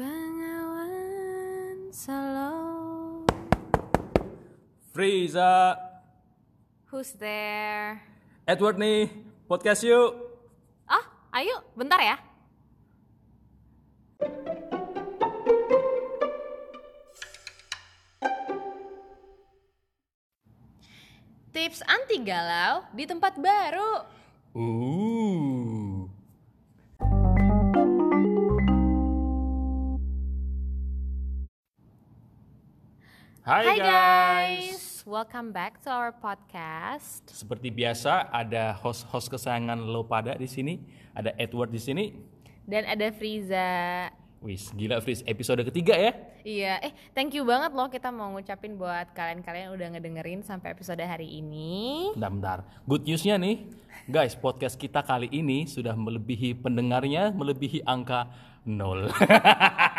Bengawan Solo Friza, Who's there? Edward nih, podcast yuk. Ah, ayo, bentar ya. Tips anti galau di tempat baru. Uh. Hai, guys. guys, welcome back to our podcast. Seperti biasa ada host-host kesayangan lo pada di sini, ada Edward di sini. Dan ada Friza. Wis, gila Fris, episode ketiga ya. Iya, eh thank you banget loh kita mau ngucapin buat kalian-kalian udah ngedengerin sampai episode hari ini. Bentar, bentar. Good newsnya nih, guys, podcast kita kali ini sudah melebihi pendengarnya, melebihi angka nol.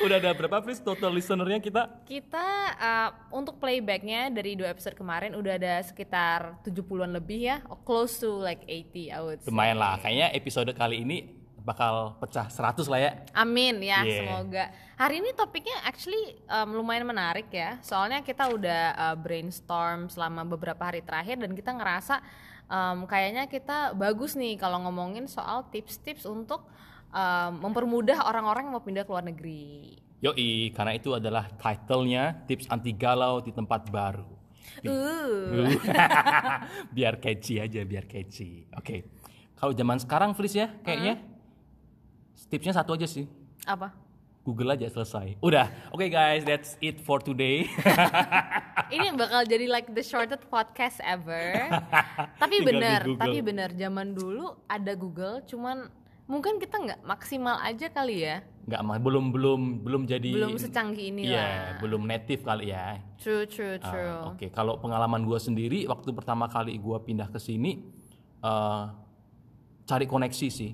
Udah ada berapa Fris total listenernya kita? Kita uh, untuk playbacknya dari dua episode kemarin udah ada sekitar 70-an lebih ya, close to like 80 I would say. Lumayan lah, kayaknya episode kali ini bakal pecah 100 lah ya. Amin ya, Yeah. semoga. Hari ini topiknya actually um, lumayan menarik ya. Soalnya kita udah uh, brainstorm selama beberapa hari terakhir dan kita ngerasa um, kayaknya kita bagus nih kalau ngomongin soal tips-tips untuk um, mempermudah orang-orang yang mau pindah ke luar negeri. Yoi, karena itu adalah titlenya tips anti galau di tempat baru. Uh. biar catchy aja, biar catchy. Oke, kalau zaman sekarang Fris ya, kayaknya tipsnya satu aja sih. Apa? Google aja selesai. Udah, oke guys, that's it for today. Ini bakal jadi like the shortest podcast ever. tapi bener, tapi bener zaman dulu ada Google, cuman mungkin kita nggak maksimal aja kali ya, Nggak mah, belum belum belum jadi. belum secanggih ini Iya, lah. belum native kali ya. True, true, Ah, true. Oke, kalau pengalaman gue sendiri waktu pertama kali gue pindah ke sini, eh, cari koneksi sih.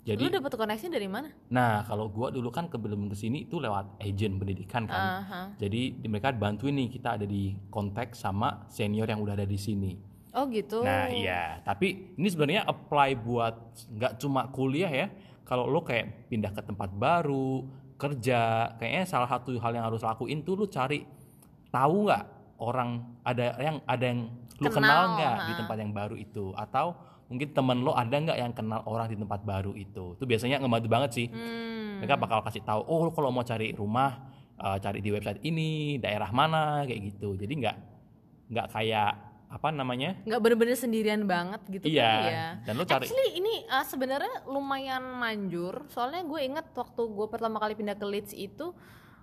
Jadi, Lu dapet koneksi dari mana? nah kalau gue dulu kan sebelum ke sini itu lewat agent pendidikan kan. Aha. Jadi di- mereka bantuin nih kita ada di kontak sama senior yang udah ada di sini. Oh gitu. Nah iya, tapi ini sebenarnya apply buat nggak cuma kuliah ya. Kalau lo kayak pindah ke tempat baru, kerja, kayaknya salah satu hal yang harus lakuin tuh lo cari tahu nggak orang ada yang ada yang lo Kenal, nggak di tempat yang baru itu, atau mungkin temen lo ada nggak yang kenal orang di tempat baru itu. Itu biasanya ngebantu banget sih. Hmm. Mereka bakal kasih tahu, oh lo kalau mau cari rumah, eh, cari di website ini, daerah mana, kayak gitu. Jadi nggak nggak kayak apa namanya? nggak bener-bener sendirian banget gitu Iya, kali ya. dan lo cari- Actually ini uh, sebenarnya lumayan manjur. Soalnya gue inget waktu gue pertama kali pindah ke Leeds itu,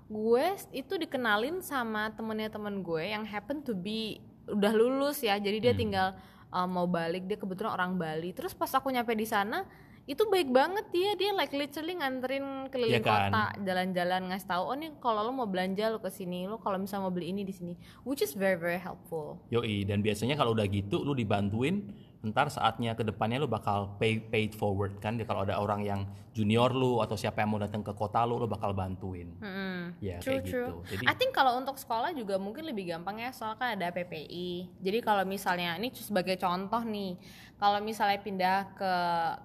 gue itu dikenalin sama temennya temen gue yang happen to be udah lulus ya. Jadi Hmm. dia tinggal uh, mau balik. Dia kebetulan orang Bali. Terus pas aku nyampe di sana itu baik banget dia dia like literally nganterin keliling Iya kan? kota jalan-jalan ngasih tahu oh nih kalau lo mau belanja lo ke sini. Lo kalau misalnya mau beli ini di sini. Which is very very helpful. Yoi, dan biasanya kalau udah gitu lu dibantuin ntar saatnya ke depannya lu bakal pay paid forward kan kalau ada orang yang junior lu atau siapa yang mau datang ke kota lu lu bakal bantuin Hmm, ya true, kayak true. gitu jadi I think kalau untuk sekolah juga mungkin lebih gampang ya, soalnya kan ada PPI. Jadi kalau misalnya ini sebagai contoh nih, kalau misalnya pindah ke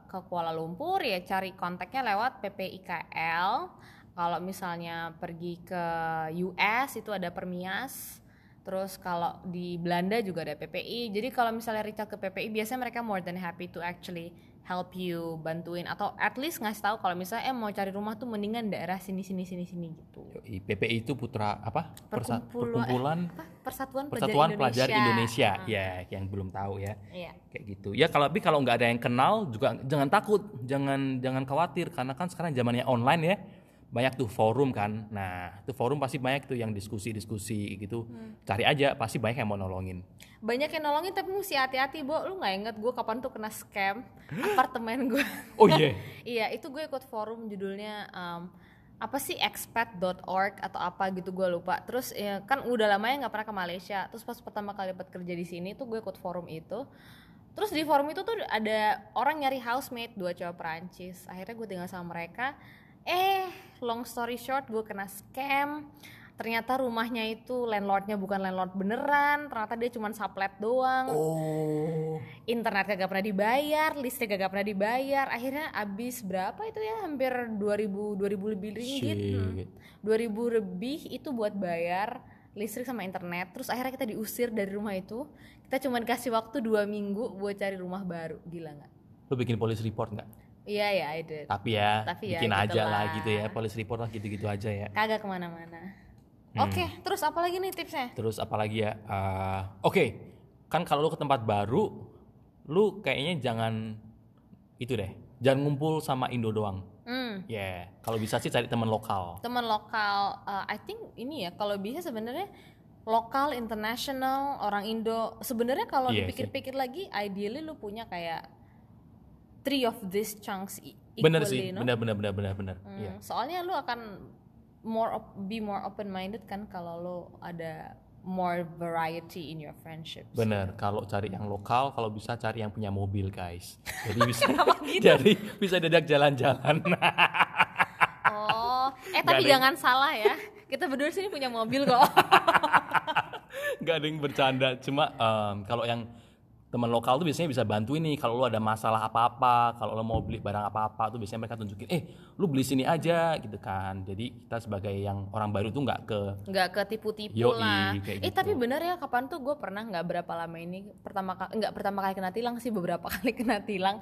ke Kuala Lumpur ya cari kontaknya lewat PPIKL. Kalau misalnya pergi ke US itu ada Permias. Terus kalau di Belanda juga ada PPI. Jadi kalau misalnya out ke PPI biasanya mereka more than happy to actually help you bantuin atau at least ngasih tahu kalau misalnya eh mau cari rumah tuh mendingan daerah sini sini sini sini gitu. PPI itu putra apa? Perkumpulan- perkumpulan? Apa? Persatuan, Persatuan Pelajar Indonesia, Ah, ya yang belum tahu ya. Iya. kayak gitu. Ya kalau tapi kalau nggak ada yang kenal juga jangan takut jangan jangan khawatir. Karena kan sekarang zamannya online ya banyak tuh forum kan nah itu forum pasti banyak tuh yang diskusi-diskusi gitu Hmm. cari aja pasti banyak yang mau nolongin Banyak yang nolongin tapi mesti hati-hati, Bo. Lu nggak inget gue kapan tuh kena scam apartemen gue. oh iya iya, itu gue ikut forum judulnya um, apa sih expat.org atau apa gitu gue lupa. Terus ya, kan udah lama ya nggak pernah ke Malaysia. Terus pas pertama kali dapat kerja di sini tuh gue ikut forum itu. Terus di forum itu tuh ada orang nyari housemate dua cowok Perancis. Akhirnya gue tinggal sama mereka. Eh, long story short, gue kena scam. ternyata rumahnya itu landlordnya bukan landlord beneran ternyata dia cuma saplet doang Oh. internet kagak pernah dibayar listrik kagak pernah dibayar akhirnya habis berapa itu ya hampir 2000 2000 lebih ringgit Hmm. Shit. 2000 lebih itu buat bayar listrik sama internet terus akhirnya kita diusir dari rumah itu kita cuma dikasih waktu dua minggu buat cari rumah baru gila nggak Lu bikin police report nggak? Iya ya I did Tapi ya, Tapi ya, bikin gitu aja lah lah. gitu ya, police report lah gitu-gitu aja ya. kagak ke mana-mana Hmm. oke terus apa lagi nih tipsnya Terus apalagi ya? eh, Oke, kan kalau lu ke tempat baru, lu kayaknya jangan itu deh, jangan ngumpul sama Indo doang. hmm Ya, kalau bisa sih cari teman lokal. teman lokal uh, I think ini ya kalau bisa sebenarnya lokal international orang Indo sebenarnya kalau Iya dipikir-pikir lagi ideally lu punya kayak three of these chunks e- Bener equally, sih, no? bener bener bener bener bener. Hmm, Iya. soalnya lu akan more op- be more open minded kan kalau lu ada more variety in your friendships Bener, kalau cari yang lokal, kalau bisa cari yang punya mobil guys. Jadi bisa, gitu? jadi bisa diajak jalan-jalan. oh eh tapi jangan salah ya kita berdua sini punya mobil kok Gak ada yang bercanda, cuma em, kalau yang teman lokal tuh biasanya bisa bantuin nih kalau lu ada masalah apa-apa, kalau lu mau beli barang apa-apa tuh biasanya mereka tunjukin, eh lu beli sini aja gitu kan. Jadi kita sebagai yang orang baru tuh nggak ke nggak ketipu-tipu Yoi, lah. kayak Eh gitu. tapi benar ya kapan tuh gue pernah nggak berapa lama ini pertama nggak pertama kali kena tilang sih beberapa kali kena tilang.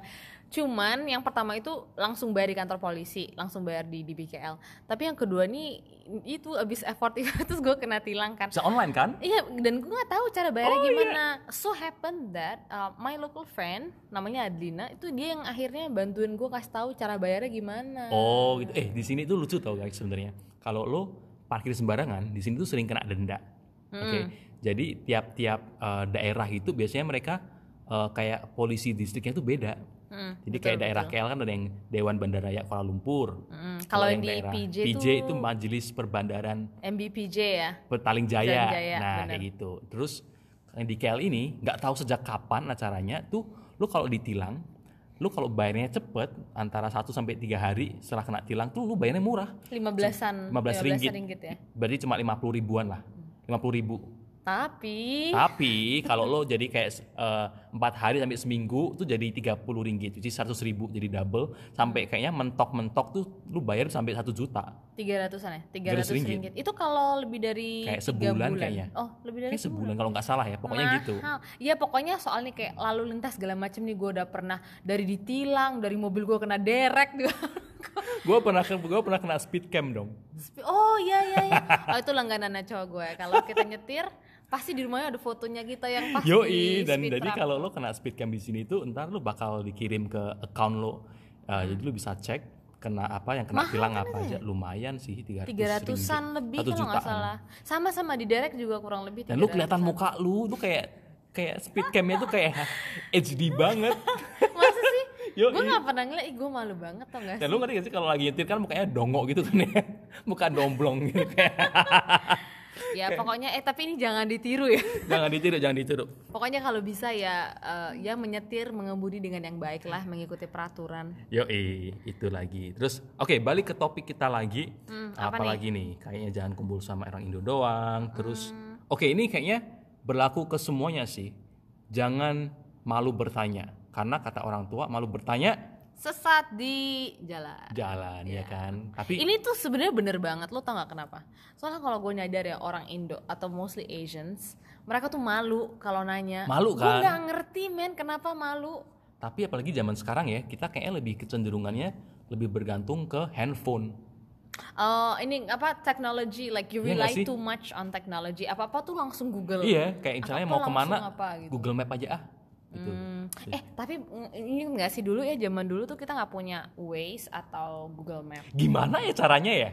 Cuman yang pertama itu langsung bayar di kantor polisi, langsung bayar di di BKL. Tapi yang kedua nih itu abis effort itu terus gue kena tilang kan. bisa online kan? Iya dan gue nggak tahu cara bayarnya Oh, iya. gimana. So happen that uh, my local friend namanya Adlina itu dia yang akhirnya bantuin gue kasih tahu cara bayarnya gimana. Oh gitu. Eh di sini tuh lucu tau guys sebenarnya. Kalau lo parkir sembarangan, di sini tuh sering kena denda. Oke. Jadi tiap-tiap eh, daerah itu biasanya mereka eh, kayak polisi distriknya tuh beda. Mm, Jadi betul, kayak daerah betul. KL kan ada yang Dewan Bandaraya Kuala Lumpur. Mm, kalau yang di daerah PJ, PJ tuh itu Majelis Perbandaran MBPJ ya. Petaling Jaya. Jaya, nah, benar. kayak gitu. Terus yang di KL ini nggak tahu sejak kapan acaranya tuh lu kalau ditilang, lu kalau bayarnya cepet antara 1 sampai tiga hari setelah kena tilang tuh lu bayarnya murah. lima belasan 15 ringgit. ya Berarti cuma 50 ribuan lah. 50 ribu. tapi Tapi kalau lo jadi kayak eh, empat hari sampai seminggu tuh jadi 30 ringgit, jadi 100 ribu jadi double sampai kayaknya mentok-mentok tuh lu bayar sampai satu juta. tiga ratusan ya tiga 300 ratus ringgit. ringgit itu kalau lebih dari Kayak sebulan bulan. kayaknya. oh lebih dari Kayak sebulan kalau nggak salah ya, pokoknya gitu. Mahal. Iya pokoknya soal nih kayak lalu lintas segala macam nih gue udah pernah dari ditilang dari mobil gue kena derek juga. Gue pernah gue pernah kena speed cam dong. oh iya iya iya. Oh itu langganan cowok gue. Kalau kita nyetir pasti di rumahnya ada fotonya kita yang pas Yoi dan jadi kalau lo kena speed cam di sini tuh ntar lo bakal dikirim ke account lo. Uh, Jadi lo bisa cek kena apa yang kena Mahal tilang kan apa itu aja lumayan sih 300 tiga ratusan ringgit. lebih Satu kalau nggak salah. Sama-sama di derek juga kurang lebih. Dan lu 300-an. kelihatan muka lu tuh kayak kayak speed camnya tuh kayak HD banget. Masa sih? Gue gak pernah ngeliat, ih gue malu banget tau gak Dan sih? lu ngerti gak sih kalau lagi nyetir kan mukanya dongok gitu kan ya. Muka domblong gitu kayak. Ya pokoknya, eh tapi ini jangan ditiru ya jangan ditiru, jangan ditiru. Pokoknya kalau bisa ya, eh, ya menyetir, mengemudi dengan yang baik lah, mengikuti peraturan Yoi, itu lagi. Terus oke, balik ke topik kita lagi. Hmm, apa apa nih? lagi nih? Kayaknya jangan kumpul sama orang Indo doang. Terus Hmm. oke, ini kayaknya berlaku ke semuanya sih. Jangan malu bertanya. Karena kata orang tua malu bertanya Sesat di jalan jalan ya kan. Tapi Ini tuh sebenarnya bener banget, lo tau gak kenapa? Soalnya kalau gue nyadar ya orang Indo atau mostly Asians Mereka tuh malu kalau nanya Malu Gue kan? gak ngerti men, kenapa malu? Tapi apalagi zaman sekarang ya, kita kayaknya lebih kecenderungannya lebih bergantung ke handphone. Oh ini apa technology like you Iya nggak rely sih? too much on technology apa apa tuh langsung Google Iya, kayak misalnya Apa-apa mau ke mana, apa gitu. Google Map aja ah. Gitu. Hmm, eh tapi mm, ini nggak sih dulu ya zaman dulu tuh kita nggak punya Waze atau Google Map. Gimana ya caranya ya?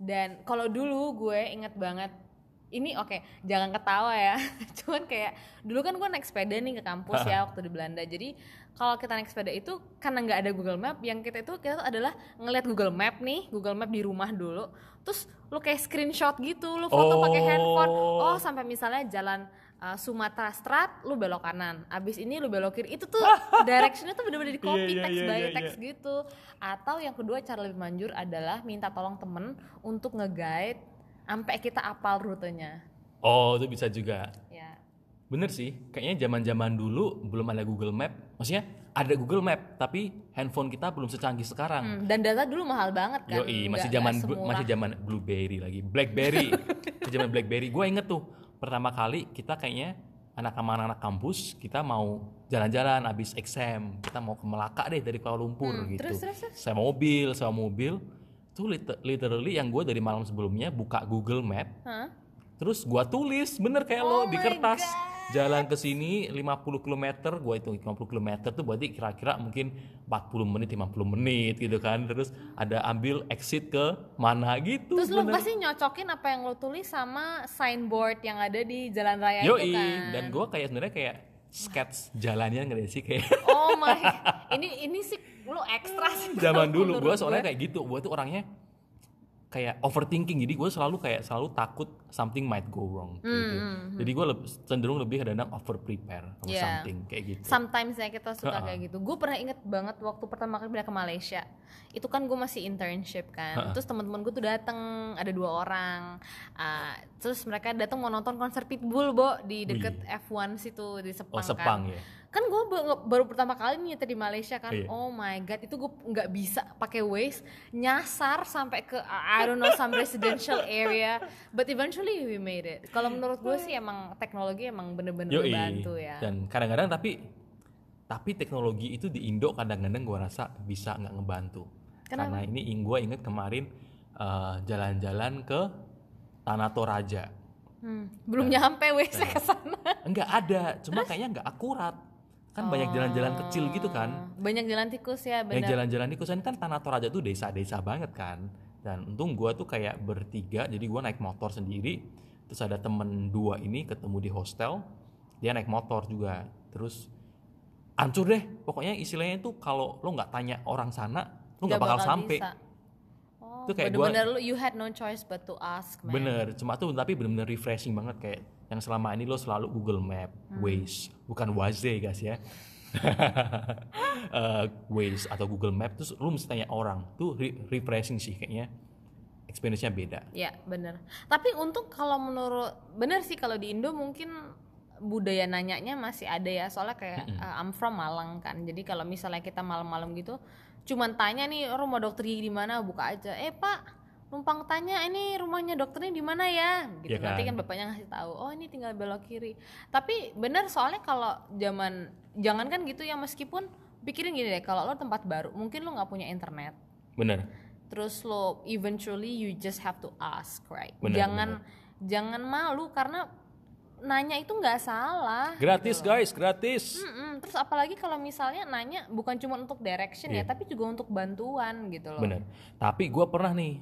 dan kalau dulu gue inget banget ini oke jangan ketawa ya. Cuman kayak dulu kan gue naik sepeda nih ke kampus ya waktu di Belanda. Jadi kalau kita naik sepeda itu karena nggak ada Google Map yang kita itu kita tuh adalah ngeliat Google Map nih Google Map di rumah dulu. Terus lu kayak screenshot gitu lu foto pakai Oh. handphone oh. sampai misalnya jalan uh, Sumatera Strat lu belok kanan abis ini lu belok kiri itu tuh directionnya tuh bener-bener di copy Iya, iya, text iya, by iya, text gitu atau yang kedua cara lebih manjur adalah minta tolong temen untuk nge-guide sampai kita apal rutenya. Oh, itu bisa juga. Ya. Bener sih, kayaknya zaman-zaman dulu belum ada Google Map. Maksudnya ada Google Map, tapi handphone kita belum secanggih sekarang. Hmm, dan data dulu mahal banget kan. Yoi, masih zaman masih zaman BlueBerry lagi. BlackBerry. Zaman BlackBerry. Gue inget tuh pertama kali kita kayaknya anak sama anak kampus kita mau jalan-jalan abis exam kita mau ke Melaka deh dari Kuala Lumpur Hmm, gitu. terus, terus, terus? Saya mobil, saya mobil. Tuh lit- literally yang gue dari malam sebelumnya buka Google Map, Hah? terus gua tulis bener kayak Oh lo di kertas God. Jalan ke sini 50 km gua hitung 50 km tuh berarti kira-kira mungkin 40 menit 50 menit gitu kan terus ada ambil exit ke mana gitu Terus lu bener. pasti nyocokin apa yang lo tulis sama signboard yang ada di jalan raya Yoi, itu kan. dan gua kayak sebenarnya kayak sketch jalannya nggak sih kayak Oh my, ini ini sih lu ekstra sih. zaman dulu gua soalnya kayak gitu gua tuh orangnya kayak overthinking jadi gue selalu kayak selalu takut something might go wrong gitu. Hmm, jadi gue cenderung lebih kadang over prepare sama Yeah. something kayak gitu Sometimes ya kita suka Ha-ha. kayak gitu. Gue pernah inget banget waktu pertama kali pindah ke Malaysia. Itu kan gue masih internship kan. Ha-ha. Terus teman-teman gue tuh datang, ada dua orang. Ah, terus mereka datang mau nonton konser Pitbull, Bo, di deket F1 situ di Sepang, oh Sepang kan. ya Kan gue baru pertama kali nih nyetir di Malaysia kan. Iya. Oh my god, itu gue nggak bisa pakai Waze nyasar sampai ke I don't know some residential area. But eventually we made it. Kalau menurut gue sih emang teknologi emang bener-bener membantu ya. Dan kadang-kadang tapi tapi teknologi itu di Indo kadang-kadang gue rasa bisa nggak ngebantu. Kenapa? Karena ini gue inget kemarin eh, jalan-jalan ke Tanah Toraja. Hmm, belum nyampe wes Nah. ke sana. Enggak ada, cuma kayaknya nggak akurat. Kan banyak jalan-jalan kecil gitu kan. Banyak jalan tikus ya, Yang benar. jalan-jalan di kosan kan Tanah Toraja tuh desa-desa banget kan. Dan untung gue tuh kayak bertiga, jadi gue naik motor sendiri. Terus ada temen dua ini ketemu di hostel, dia naik motor juga. Terus hancur deh. Pokoknya istilahnya itu kalau lo nggak tanya orang sana, lo nggak Nggak bakal, sampai. bisa. Itu kayak gua- bener-bener lu you had no choice but to ask, man. Bener, cuma tuh tapi bener-bener refreshing banget kayak yang selama ini lo selalu Google Map, Hmm. Waze, bukan Waze guys ya. Eh, Waze atau Google Map terus lo mesti tanya orang tuh re- refreshing sih kayaknya experience-nya beda. Ya, bener. Tapi untung kalau menurut bener sih kalau di Indo mungkin budaya nanyanya masih ada ya. Soalnya kayak uh, I'm from Malang kan. Jadi kalau misalnya kita malam-malam gitu cuman tanya nih rumah dokter gigi di mana buka aja. Eh, Pak, numpang tanya ini rumahnya dokternya di mana ya gitu Iya nanti kan? kan bapaknya ngasih tahu oh ini tinggal belok kiri tapi bener soalnya kalau zaman jangan kan gitu ya meskipun pikirin gini deh kalau lo tempat baru mungkin lo nggak punya internet Bener. terus lo eventually you just have to ask right Bener, jangan jangan malu karena nanya itu nggak salah Gratis gitu guys, gratis. Mm-mm. terus apalagi kalau misalnya nanya bukan cuma untuk direction ya Iya. tapi juga untuk bantuan gitu loh Bener. Tapi gue pernah nih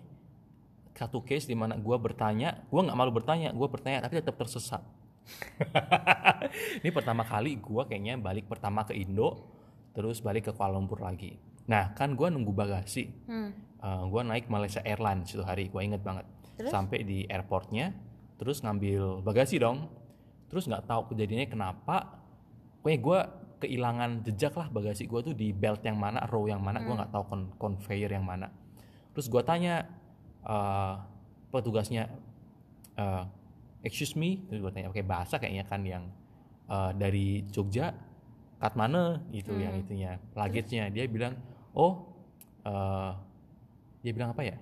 satu case di mana gue bertanya, gue nggak malu bertanya, gue bertanya tapi tetap tersesat. Ini pertama kali gue kayaknya balik pertama ke Indo, terus balik ke Kuala Lumpur lagi. Nah kan gue nunggu bagasi, hmm. gue naik Malaysia Airlines itu hari, gue inget banget. Terus? Sampai di airportnya, terus ngambil bagasi dong. Terus nggak tahu kejadiannya kenapa, pokoknya gue kehilangan jejak lah bagasi gue tuh di belt yang mana, row yang mana, gue Hmm. nggak tahu kon conveyor yang mana. Terus gue tanya eh, petugasnya, eh, excuse me, terus gue tanya, oke bahasa kayaknya kan yang eh, dari Jogja, kat mana gitu yang Hmm. itunya, luggage-nya. Dia bilang, oh, eh, dia bilang apa ya?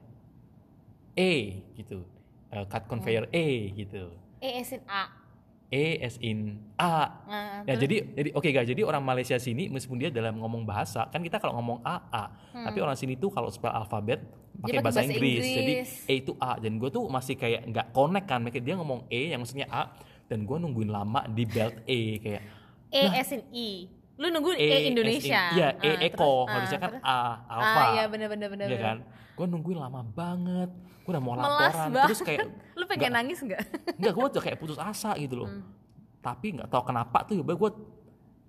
E gitu, Eh, cut conveyor E gitu. eh esin A E as in A. nah, Ya terus- jadi jadi oke guys, jadi orang Malaysia sini meskipun dia dalam ngomong bahasa, kan kita kalau ngomong A A, tapi orang sini tuh kalau spell alfabet pakai bahasa, bahasa Inggris. Jadi Inggris. E itu A dan gue tuh masih kayak nggak connect kan, makanya dia ngomong E yang maksudnya A dan gue nungguin lama di belt E kayak E esin I lu nunggu E, E Indonesia Iya, E Ah, Eko, terus- harusnya ah, kan terus? A Alpha. ah iya bener bener bener, Iya bener. kan? Gue nungguin lama banget. Gue udah mau Melas laporan banget. terus kayak lu pengen nangis nggak Enggak, gue udah kayak putus asa gitu loh. Hmm. Tapi nggak tahu kenapa tuh gue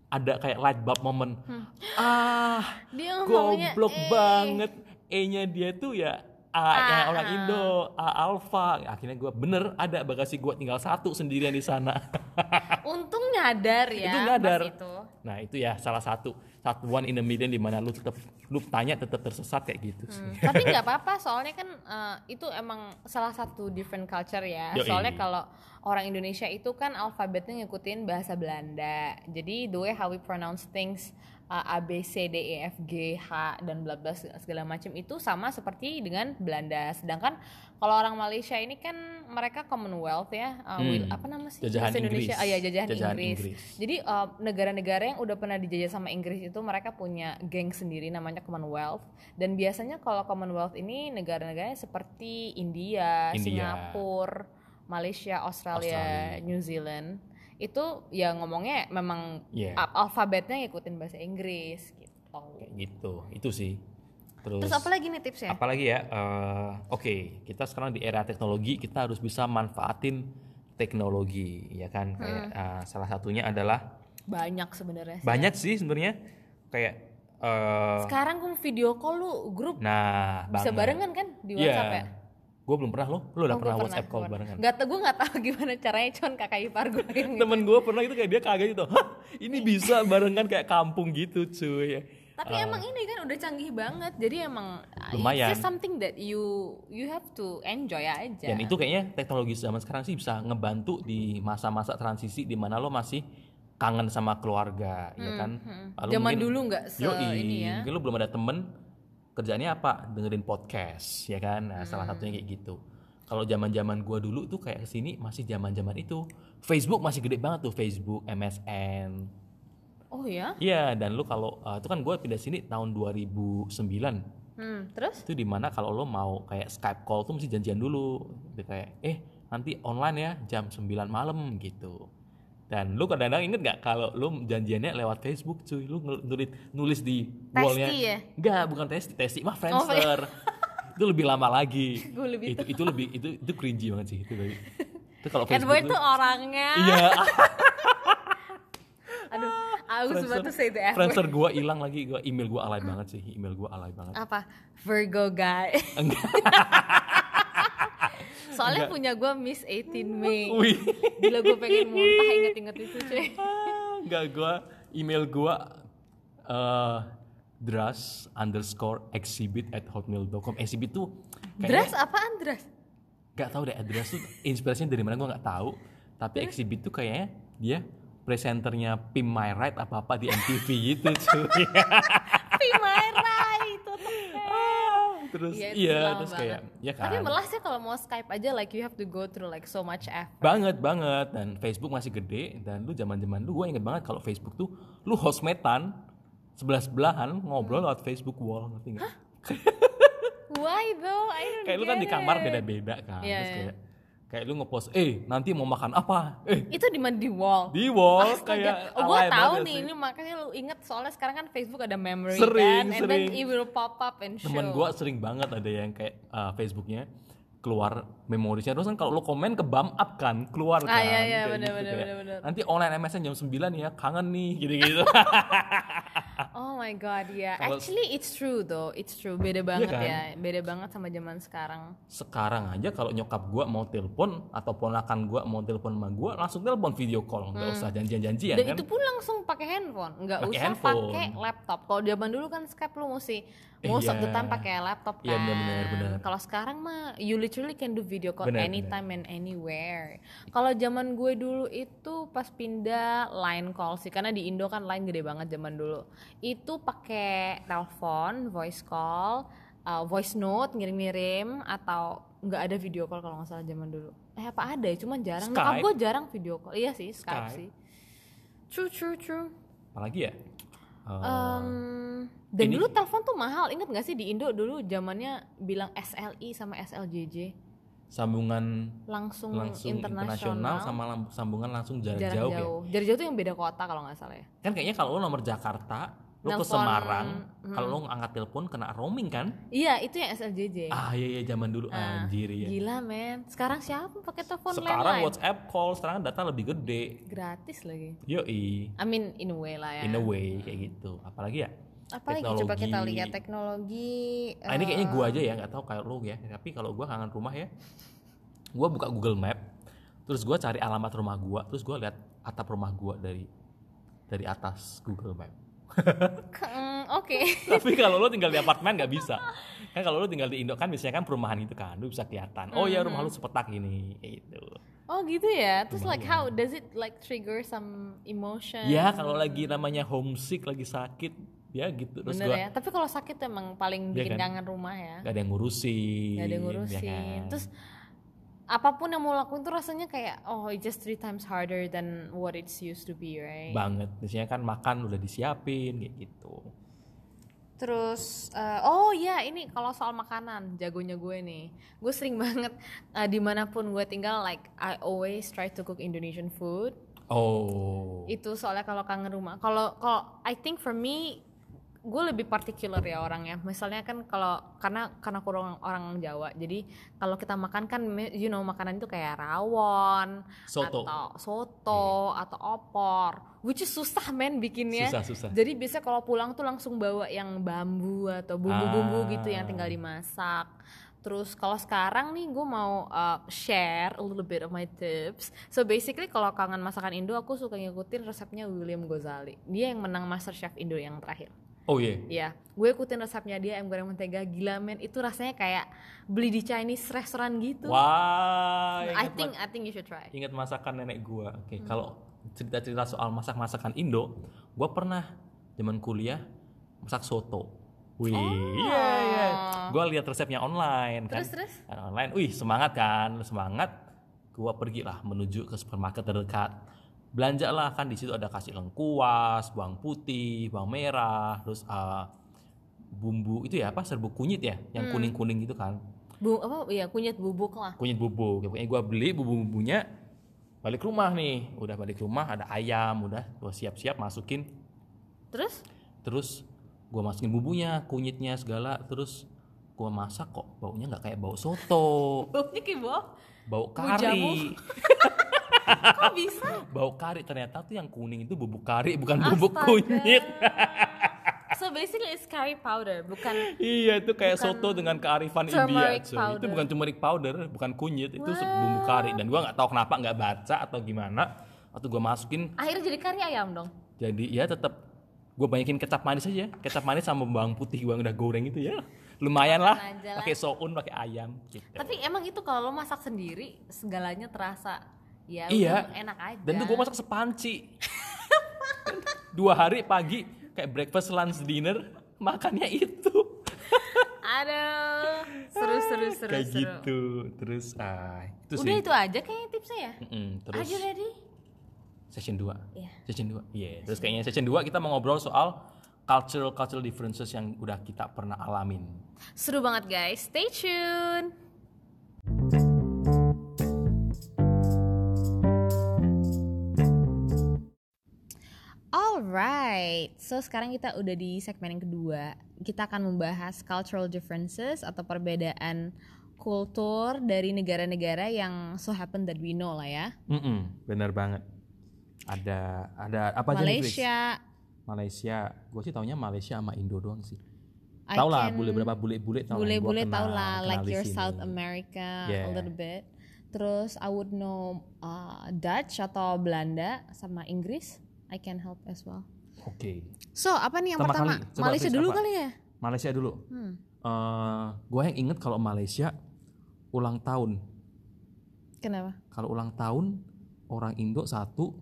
ada kayak light bulb moment. Hmm. Ah, dia goblok E. banget. E-nya dia tuh ya A, A, yang orang A. Indo, A alpha. Akhirnya gue bener ada bagasi gue tinggal satu sendirian di sana. untung nyadar ya Itu nyadar. itu Nah itu ya salah satu satu one in a million di mana lu tetap lu tanya tetap tersesat kayak gitu sih. Hmm, Tapi nggak apa-apa, soalnya kan eh, itu emang salah satu different culture ya. Yoi. Soalnya kalau orang Indonesia itu kan alfabetnya ngikutin bahasa Belanda. Jadi the way how we pronounce things uh, A B C D E F G H dan bla bla segala macam itu sama seperti dengan Belanda. Sedangkan kalau orang Malaysia ini kan mereka Commonwealth ya, uh, Hmm. will- apa nama sih? Jajahan Bahasa Indonesia, Inggris. ah ya jajahan, Jajahan Inggris. Inggris. Jadi uh, negara-negara yang udah pernah dijajah sama Inggris itu mereka punya geng sendiri namanya Commonwealth dan biasanya kalau Commonwealth ini negara-negaranya seperti India, India. Singapura, Malaysia, Australia, Australia. New Zealand itu ya ngomongnya memang al- alfabetnya ngikutin bahasa Inggris gitu. Kayak gitu. Itu sih. Terus, Terus apa lagi nih tipsnya? apalagi ya? eh, Oke, kita sekarang di era teknologi kita harus bisa manfaatin teknologi, ya kan? Kayak Hmm. eh, salah satunya adalah Banyak sebenarnya. sih. banyak sih sebenarnya kayak eh, Sekarang gue video call lu grup nah bisa banget. barengan kan di. WhatsApp ya? Gue belum pernah lo, lo udah Oh, pernah WhatsApp call gua barengan? Gak tau, gue gak tahu gimana caranya, cuman kakak ipar gue yang Temen gue pernah itu kayak dia kaget gitu, Hah, ini bisa barengan kayak kampung gitu cuy. Tapi emang ini kan udah canggih banget, jadi emang uh, Lumayan. it's something that you you have to enjoy aja. Dan itu kayaknya teknologi zaman sekarang sih bisa ngebantu di masa-masa transisi di mana lo masih kangen sama keluarga, ya kan? Lalu Hmm, Zaman mungkin- dulu nggak se Yoi, ini ya. mungkin lo belum ada temen kerjaannya apa? Dengerin podcast, ya kan? Nah, salah Hmm. satunya kayak gitu. Kalau zaman-zaman gua dulu tuh kayak ke sini masih zaman-zaman itu. Facebook masih gede banget tuh Facebook, MSN. Oh ya? Iya, dan lu kalau uh, itu kan gue pindah sini tahun 2009. Hmm, terus? Itu di mana kalau lo mau kayak Skype call tuh mesti janjian dulu. Dia kayak eh nanti online ya jam 9 malam gitu. Dan lu kadang-kadang inget gak kalau lu janjiannya lewat Facebook cuy, lu nulis nulis di Testi wallnya. ya? Enggak, bukan testi, testi mah Oh, Friendster. itu lebih lama lagi. Gue lebih itu itu lebih itu itu cringy banget sih itu. Itu kalau Facebook tuh lu- orangnya. Iya, Aduh, was about to say the F. Friendster gua hilang lagi, gua email gua alay banget sih, email gua alay banget. Apa? Virgo guy. Enggak. Soalnya punya gue Miss 18 May. Wih. Gila gue pengen muntah inget-inget itu cuy. Enggak gua email gua eh dras underscore exhibit at hotmail.com exhibit tuh Dras kayaknya apaan Dras? nggak tahu deh dras tuh inspirasinya dari mana gua nggak tahu tapi exhibit tuh kayaknya dia presenternya Pim My Right apa apa di MTV gitu cuy Pimaira itu tuh. Terus Iya, lama terus banget. kayak ya kan Tapi melas ya kalau mau Skype aja like you have to go through like so much effort. banget banget dan Facebook masih gede dan lu zaman zaman lu gue inget banget kalau Facebook tuh lu hostmetan sebelah sebelahan ngobrol lewat Facebook wall ngerti nggak? Why though? I don't kayak lu kan di kamar it. beda beda kan Iya, terus iya. kayak kayak lu ngepost eh nanti mau makan apa eh Itu di mana di wall? di wall Astaga. kayak oh, gue tahu nih sih. ini makanya lu inget soalnya sekarang kan Facebook ada memory Sering, kan, and sering. then it will pop up and show. temen gue sering banget ada yang kayak uh, Facebooknya keluar memorinya terus kan kalau lu komen ke bump up kan keluar kan Ah, iya, iya, kayak bener, gitu, bener, bener, bener. nanti online MSN jam 9 ya kangen nih gitu gitu Oh my god, ya. Kalau- Actually it's true though, it's true. Beda banget kan? ya, beda banget sama zaman sekarang. sekarang aja kalau nyokap gua mau telepon atau ponakan gua mau telepon sama gua langsung telepon video call nggak usah janjian-janjian Hmm. Dan kan itu pun langsung pakai handphone, nggak usah pakai laptop. Kalau zaman dulu kan Skype lu mesti most of the Iya. time pakai laptop kan. Iya, benar, benar, benar. Kalau sekarang mah you literally can do video call Benar, anytime and anywhere. Kalau zaman gue dulu itu pas pindah line call sih, karena di Indo kan line gede banget zaman dulu. Itu pakai telepon, voice call, uh, voice note ngirim-ngirim atau nggak ada video call kalau nggak salah zaman dulu. Eh apa ada ya? Cuman jarang. Nyokap Skype? gue jarang video call. Iya sih Skype, Skype. sih. True true true. apalagi ya Um, dan ini- dulu telepon tuh mahal. Ingat gak sih di Indo dulu zamannya bilang SLI sama SLJJ sambungan langsung, langsung internasional, internasional sama lam- sambungan langsung jarak, jarak jauh, jauh. ya Jarak jauh tuh yang beda kota kalau nggak salah ya. kan kayaknya kalau lo nomor Jakarta lo ke Semarang hmm. kalau lo angkat telepon kena roaming kan Iya itu yang SLJJ. ah iya iya zaman dulu Ah, anjir ya Gila men. Sekarang siapa pakai telepon sekarang landline? WhatsApp call sekarang data lebih gede Gratis lagi. yoi I mean in a way lah ya. in a way kayak gitu apalagi ya Apalagi coba kita lihat teknologi. Ah, ini kayaknya eh, gua aja ya nggak tahu kayak lo ya tapi kalau gua kangen rumah ya gua buka Google Map terus gua cari alamat rumah gua terus gua lihat atap rumah gua dari dari atas Google Map. Mm, Oke. Tapi kalau lo tinggal di apartemen nggak bisa. Kan kalau lo tinggal di Indo kan biasanya kan perumahan itu kan, lo bisa kelihatan. Oh ya rumah lo sepetak ini, itu. Oh gitu ya. Terus like how does it like trigger some emotion? Ya kalau lagi namanya homesick, lagi sakit, ya gitu. Terus Bener gua ya. Tapi kalau sakit emang paling Iya bikin kan? kangen rumah ya. gak ada yang ngurusin. Gak ada yang ya ngurusin. kan? Terus apa pun yang mau lakuin tuh rasanya kayak oh it's just three times harder than what it's used to be, right? banget. Biasanya kan makan udah disiapin kayak gitu. Terus eh, oh ya ini kalau soal makanan jagonya gue nih, gue sering banget eh, di mana pun gue tinggal like I always try to cook Indonesian food. Oh. Itu soalnya kalau kangen rumah. Kalau kalau I think for me gue lebih particular ya orangnya. Misalnya kan kalau karena karena aku orang, orang Jawa, jadi kalau kita makan kan you know makanan itu kayak rawon Soto. atau soto atau opor, which is susah men bikinnya. Susah susah. Jadi biasanya kalau pulang tuh langsung bawa yang bambu atau bumbu-bumbu Ah. gitu yang tinggal dimasak. Terus kalau sekarang nih gue mau uh, share a little bit of my tips. So basically kalau kangen masakan Indo aku suka ngikutin resepnya William Gozali. Dia yang menang Master Chef Indo yang terakhir. Oh iya. Iya, gue ikutin resepnya dia ayam goreng mentega gila men. Itu rasanya kayak beli di Chinese restaurant gitu. Wah. I ingat think I think you should try. ingat masakan nenek gua. Oke, Hmm. kalau cerita-cerita soal masak-masakan Indo, gua pernah zaman kuliah masak soto. Wih, iya iya. Gua lihat resepnya online kan. Oh. Terus terus. Kan online. Wih, semangat kan? Semangat. Gua pergilah menuju ke supermarket terdekat. Belanja lah kan di situ ada kasih lengkuas, bawang putih, bawang merah, terus uh, bumbu itu ya apa serbuk kunyit ya, Hmm. yang kuning-kuning gitu kan. Bu apa ya kunyit bubuk lah. kunyit bubuk ya, pokoknya gue beli bumbu-bumbunya balik rumah nih udah balik rumah ada ayam udah gue siap-siap masukin Terus terus gue masukin bumbunya kunyitnya segala terus gue masak kok baunya nggak kayak bau soto baunya kayak bau. kari Kok bisa? bau kari ternyata tuh yang kuning itu bubuk kari bukan bubuk Astaga. kunyit. So basically it's curry powder, bukan iya itu kayak Bukan soto dengan kearifan India cuy. itu bukan turmeric powder bukan kunyit. Itu bumbu kari. Dan gue nggak tahu kenapa nggak baca atau gimana. Atau gue masukin akhirnya jadi kari ayam dong. jadi ya tetap gue banyakin kecap manis aja. Kecap manis sama bawang putih gue udah goreng itu ya. Lumayan lah. pakai soun pakai ayam gitu. Tapi emang itu kalau lo masak sendiri segalanya terasa ya Iya. enak aja. dan tuh gue masak sepanci dua hari pagi kayak breakfast lunch dinner makannya itu Aduh, seru seru seru kayak seru. gitu terus ah itu Udah sih itu aja kayaknya tipsnya ya. Mm-mm, terus Are you ready? session 2 Iya. session 2 iya terus kayaknya session 2 kita mau ngobrol soal cultural cultural differences yang udah kita pernah alamin Seru banget guys. Stay tune. Alright, so sekarang kita udah di segmen yang kedua. Kita akan membahas cultural differences atau perbedaan kultur dari negara-negara yang so happen that we know lah ya. Mm bener banget. Ada ada apa aja? Malaysia, Malaysia. Gue sih taunya Malaysia sama Indo doang sih. I Tahu lah bule berapa bule-bule tau bule-bule tau lah like your. South America a Yeah. little bit terus I would know uh, Dutch atau Belanda sama Inggris I can help as well Oke. so apa nih yang Pertama pertama kali, Malaysia dulu apa? kali ya Malaysia dulu. hmm. Eh, gue yang inget kalau Malaysia ulang tahun. kenapa Kalau ulang tahun orang Indo satu,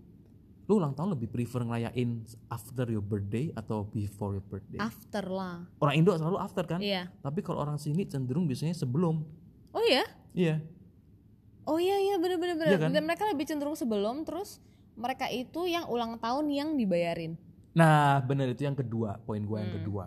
lu ulang tahun lebih prefer ngerayain after your birthday atau before your birthday? after lah Orang Indo selalu after kan? iya Tapi kalau orang sini cenderung biasanya sebelum. oh iya Iya. oh iya iya bener Iya kan? dan mereka lebih cenderung sebelum terus mereka itu yang ulang tahun yang dibayarin Nah, bener itu yang kedua, poin gue yang Hmm. kedua.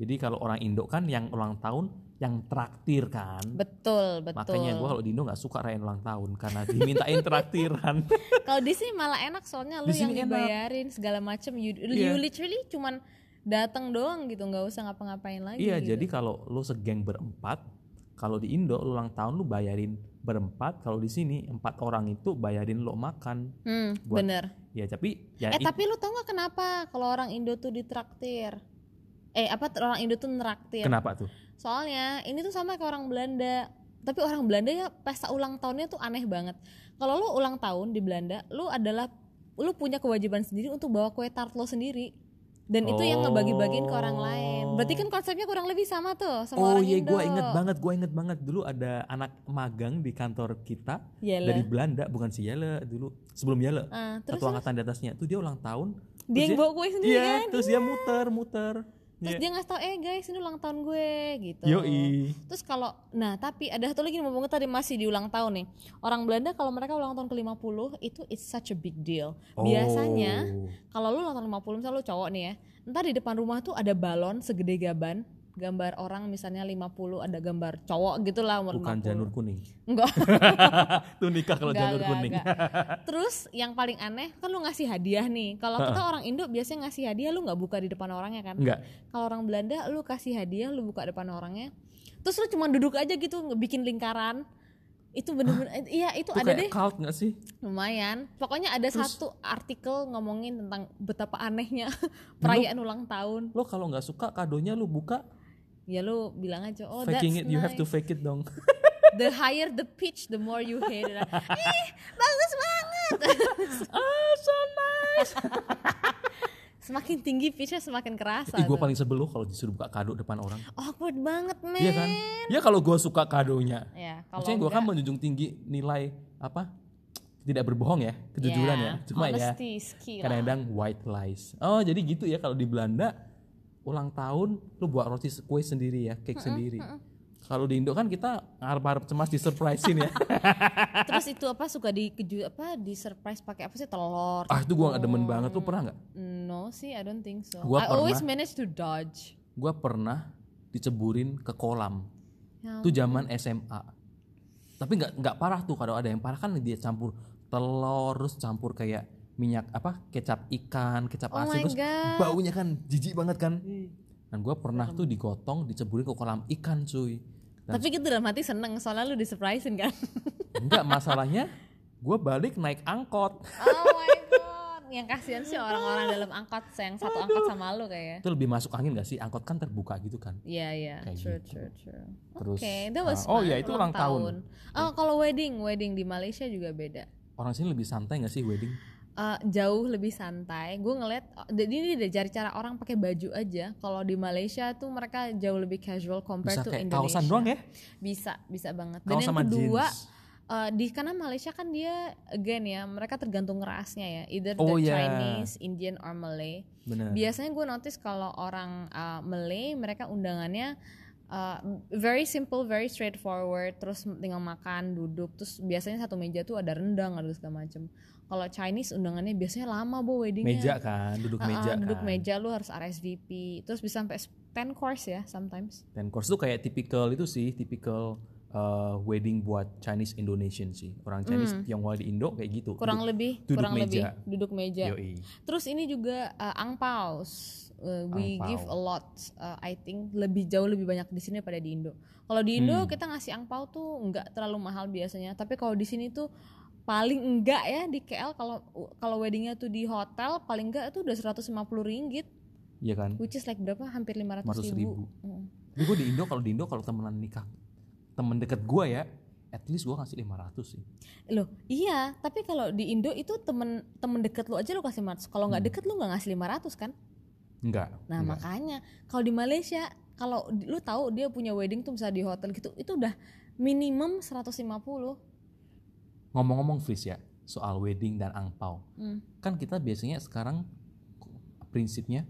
Jadi kalau orang Indo kan yang ulang tahun yang traktir kan. betul betul Makanya gue kalau di Indo nggak suka rayain ulang tahun karena dimintain traktiran. Kalau di sini malah enak soalnya lu Di yang sini enak. dibayarin segala macam you, Iya. you literally cuman datang doang gitu nggak usah ngapa-ngapain lagi iya, gitu. jadi kalau lu segeng berempat, kalau di Indo lu ulang tahun lu bayarin berempat, kalau di sini empat orang itu bayarin lo makan. hmm, buat- bener. Ya tapi ya eh it- tapi lu tau nggak kenapa kalau orang Indo tuh ditraktir? Eh apa orang Indo tuh neraktir kenapa tuh? soalnya ini tuh sama kayak orang Belanda. Tapi orang Belanda ya pesta ulang tahunnya tuh aneh banget. Kalau lu ulang tahun di Belanda lu adalah lu punya kewajiban sendiri untuk bawa kue tart lo sendiri dan itu yang ngebagi-bagiin ke orang lain berarti kan konsepnya kurang lebih sama tuh sama Oh orang iya, Indo gue inget banget, gue inget banget dulu ada anak magang di kantor kita Yele. dari Belanda, bukan si Yele dulu, sebelum Yele, Ah, terus satu angkatan di atasnya. Tuh dia ulang tahun. dia yang bawa kue sendiri Iya, kan terus dia muter, muter. Terus Iya. dia ngasih tau eh guys ini ulang tahun gue gitu Yoi. Terus kalau nah tapi ada satu lagi yang ngomong tadi masih di ulang tahun nih. Orang Belanda kalau mereka ulang tahun ke-50 itu it's such a big deal. Biasanya Oh. kalau lu ulang tahun 50 misalnya lu cowok nih ya. Ntar di depan rumah tuh ada balon segede gaban, gambar orang misalnya 50 ada gambar cowok gitu lah umur bukan 50. janur kuning. Enggak. Tuh nikah kalau janur enggak, kuning. enggak. Terus yang paling aneh kan lu ngasih hadiah nih. Kalau kita orang Indo biasanya ngasih hadiah lu nggak buka di depan orangnya kan. Enggak. Kalau orang Belanda lu kasih hadiah lu buka depan orangnya. Terus lu cuma duduk aja gitu bikin lingkaran. Itu bener-bener iya itu Itu ada deh cult gak sih? lumayan. Pokoknya ada satu artikel ngomongin tentang betapa anehnya perayaan ulang tahun. Lo kalau nggak suka kadonya lu buka, Ya lu bilang aja oh faking it, that's you have to nice. fake it dong. The higher the pitch the more you hate it. Ih, bagus banget. ah, so nice. semakin tinggi pitchnya semakin kerasa. Ih, gue paling sebel lo kalau disuruh buka kado depan orang. Awkward banget, men. Iya kan? Ya kalau gue suka kadonya. Ya, kalau Maksudnya gue kan menjunjung tinggi nilai apa? Tidak berbohong ya, kejujuran ya. Cuma ya honesty lah. kadang-kadang white lies. Oh jadi gitu ya kalau di Belanda ulang tahun lu buat roti kue sendiri ya, cake sendiri. Kalau di Indo kan kita harap-harap cemas di surprisein ya. Terus itu apa suka dikeju apa di surprise pakai apa sih telur? ah itu gua gak demen banget. Lu pernah nggak? No sih, I don't think so. Gua I always pernah. manage to dodge. Gua pernah diceburin ke kolam. Ya Itu zaman SMA. Tapi nggak nggak parah tuh kalau ada yang parah kan dia campur telur terus campur kayak minyak apa kecap ikan kecap Oh asin terus God. baunya kan jijik banget kan dan gue pernah tuh digotong diceburin ke kolam ikan cuy Dan Tapi gitu dalam hati seneng soalnya lu disurprisein kan. enggak masalahnya gue balik naik angkot oh my god. Yang kasihan sih orang-orang dalam angkot yang satu angkot sama lu kayak. itu lebih masuk angin gak sih angkot kan terbuka gitu kan Iya iya, Kayak true gitu. true true. Terus, Oke, that was ah, oh iya, itu ulang tahun. Oh kalau wedding, wedding di Malaysia juga beda. orang sini lebih santai gak sih wedding Eh, jauh lebih santai. Gue ngeliat, oh, jadi ini udah cari cara orang pakai baju aja. Kalau di Malaysia tuh mereka jauh lebih casual compared bisa to Indonesia. kaosan doang ya Bisa, bisa banget. Dan kaos yang sama kedua, jeans eh, di karena Malaysia kan dia again ya, mereka tergantung rasnya ya, either Oh, the iya. Chinese, Indian or Malay. bener Biasanya gue notice kalau orang uh, Malay mereka undangannya uh, very simple, very straightforward, terus tinggal makan, duduk, terus biasanya satu meja tuh ada rendang, ada segala macem. Kalau Chinese undangannya biasanya lama bu weddingnya. meja kan duduk Uh-uh, meja duduk kan meja lu harus RSVP, terus bisa sampai 10 course ya sometimes. Dan course tuh kayak tipikal itu sih, tipikal uh, wedding buat Chinese Indonesian sih. Orang Chinese Tionghoa di Indo kayak gitu. Hmm. Kurang Duduk- lebih, duduk kurang meja. lebih duduk meja. Yoi. Terus ini juga uh, angpaus. Uh, we Angpau. give a lot. uh, I think lebih jauh lebih banyak di sini pada di Indo. Kalau di Indo kita ngasih angpau tuh nggak terlalu mahal biasanya. Tapi kalau di sini tuh paling enggak ya di KL kalau kalau weddingnya tuh di hotel paling enggak tuh udah 150 ringgit, Iya kan? which is like berapa? Hampir 500 500 ribu. ribu. Mm. Tapi gue di Indo kalau di Indo kalau temenan nikah temen deket gue ya, at least gue ngasih 500 sih. Loh, iya, tapi kalau di Indo itu temen temen deket lu aja lu kasih 500. Kalau nggak deket lu nggak ngasih 500 kan? Enggak. Nah enggak. makanya kalau di Malaysia kalau lu tahu dia punya wedding tuh misalnya di hotel gitu itu udah minimum 150 Ngomong-ngomong Fris ya, soal wedding dan angpau. Hmm. Kan kita biasanya sekarang prinsipnya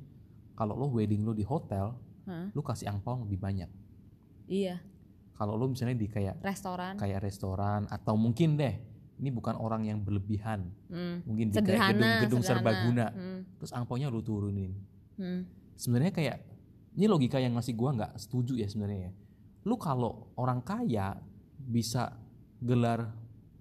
kalau lo wedding lo di hotel, Hah? lo kasih angpau lebih banyak. Iya Kalau lo misalnya di kayak restoran kayak restoran atau mungkin deh ini bukan orang yang berlebihan Hmm. mungkin di kayak gedung-gedung serbaguna Hmm. terus angpaunya lu turunin Hmm. sebenarnya kayak ini logika yang ngasih gua nggak setuju ya sebenarnya ya lu kalau orang kaya bisa gelar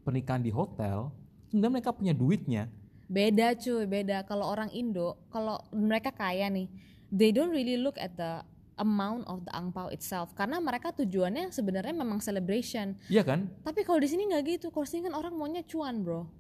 pernikahan di hotel sebenarnya mereka punya duitnya. Beda cuy beda. Kalau orang Indo kalau mereka kaya nih they don't really look at the amount of the angpau itself. Karena mereka tujuannya sebenarnya memang celebration. Iya kan? Tapi kalau di sini nggak gitu. Kalau sini kan orang maunya cuan bro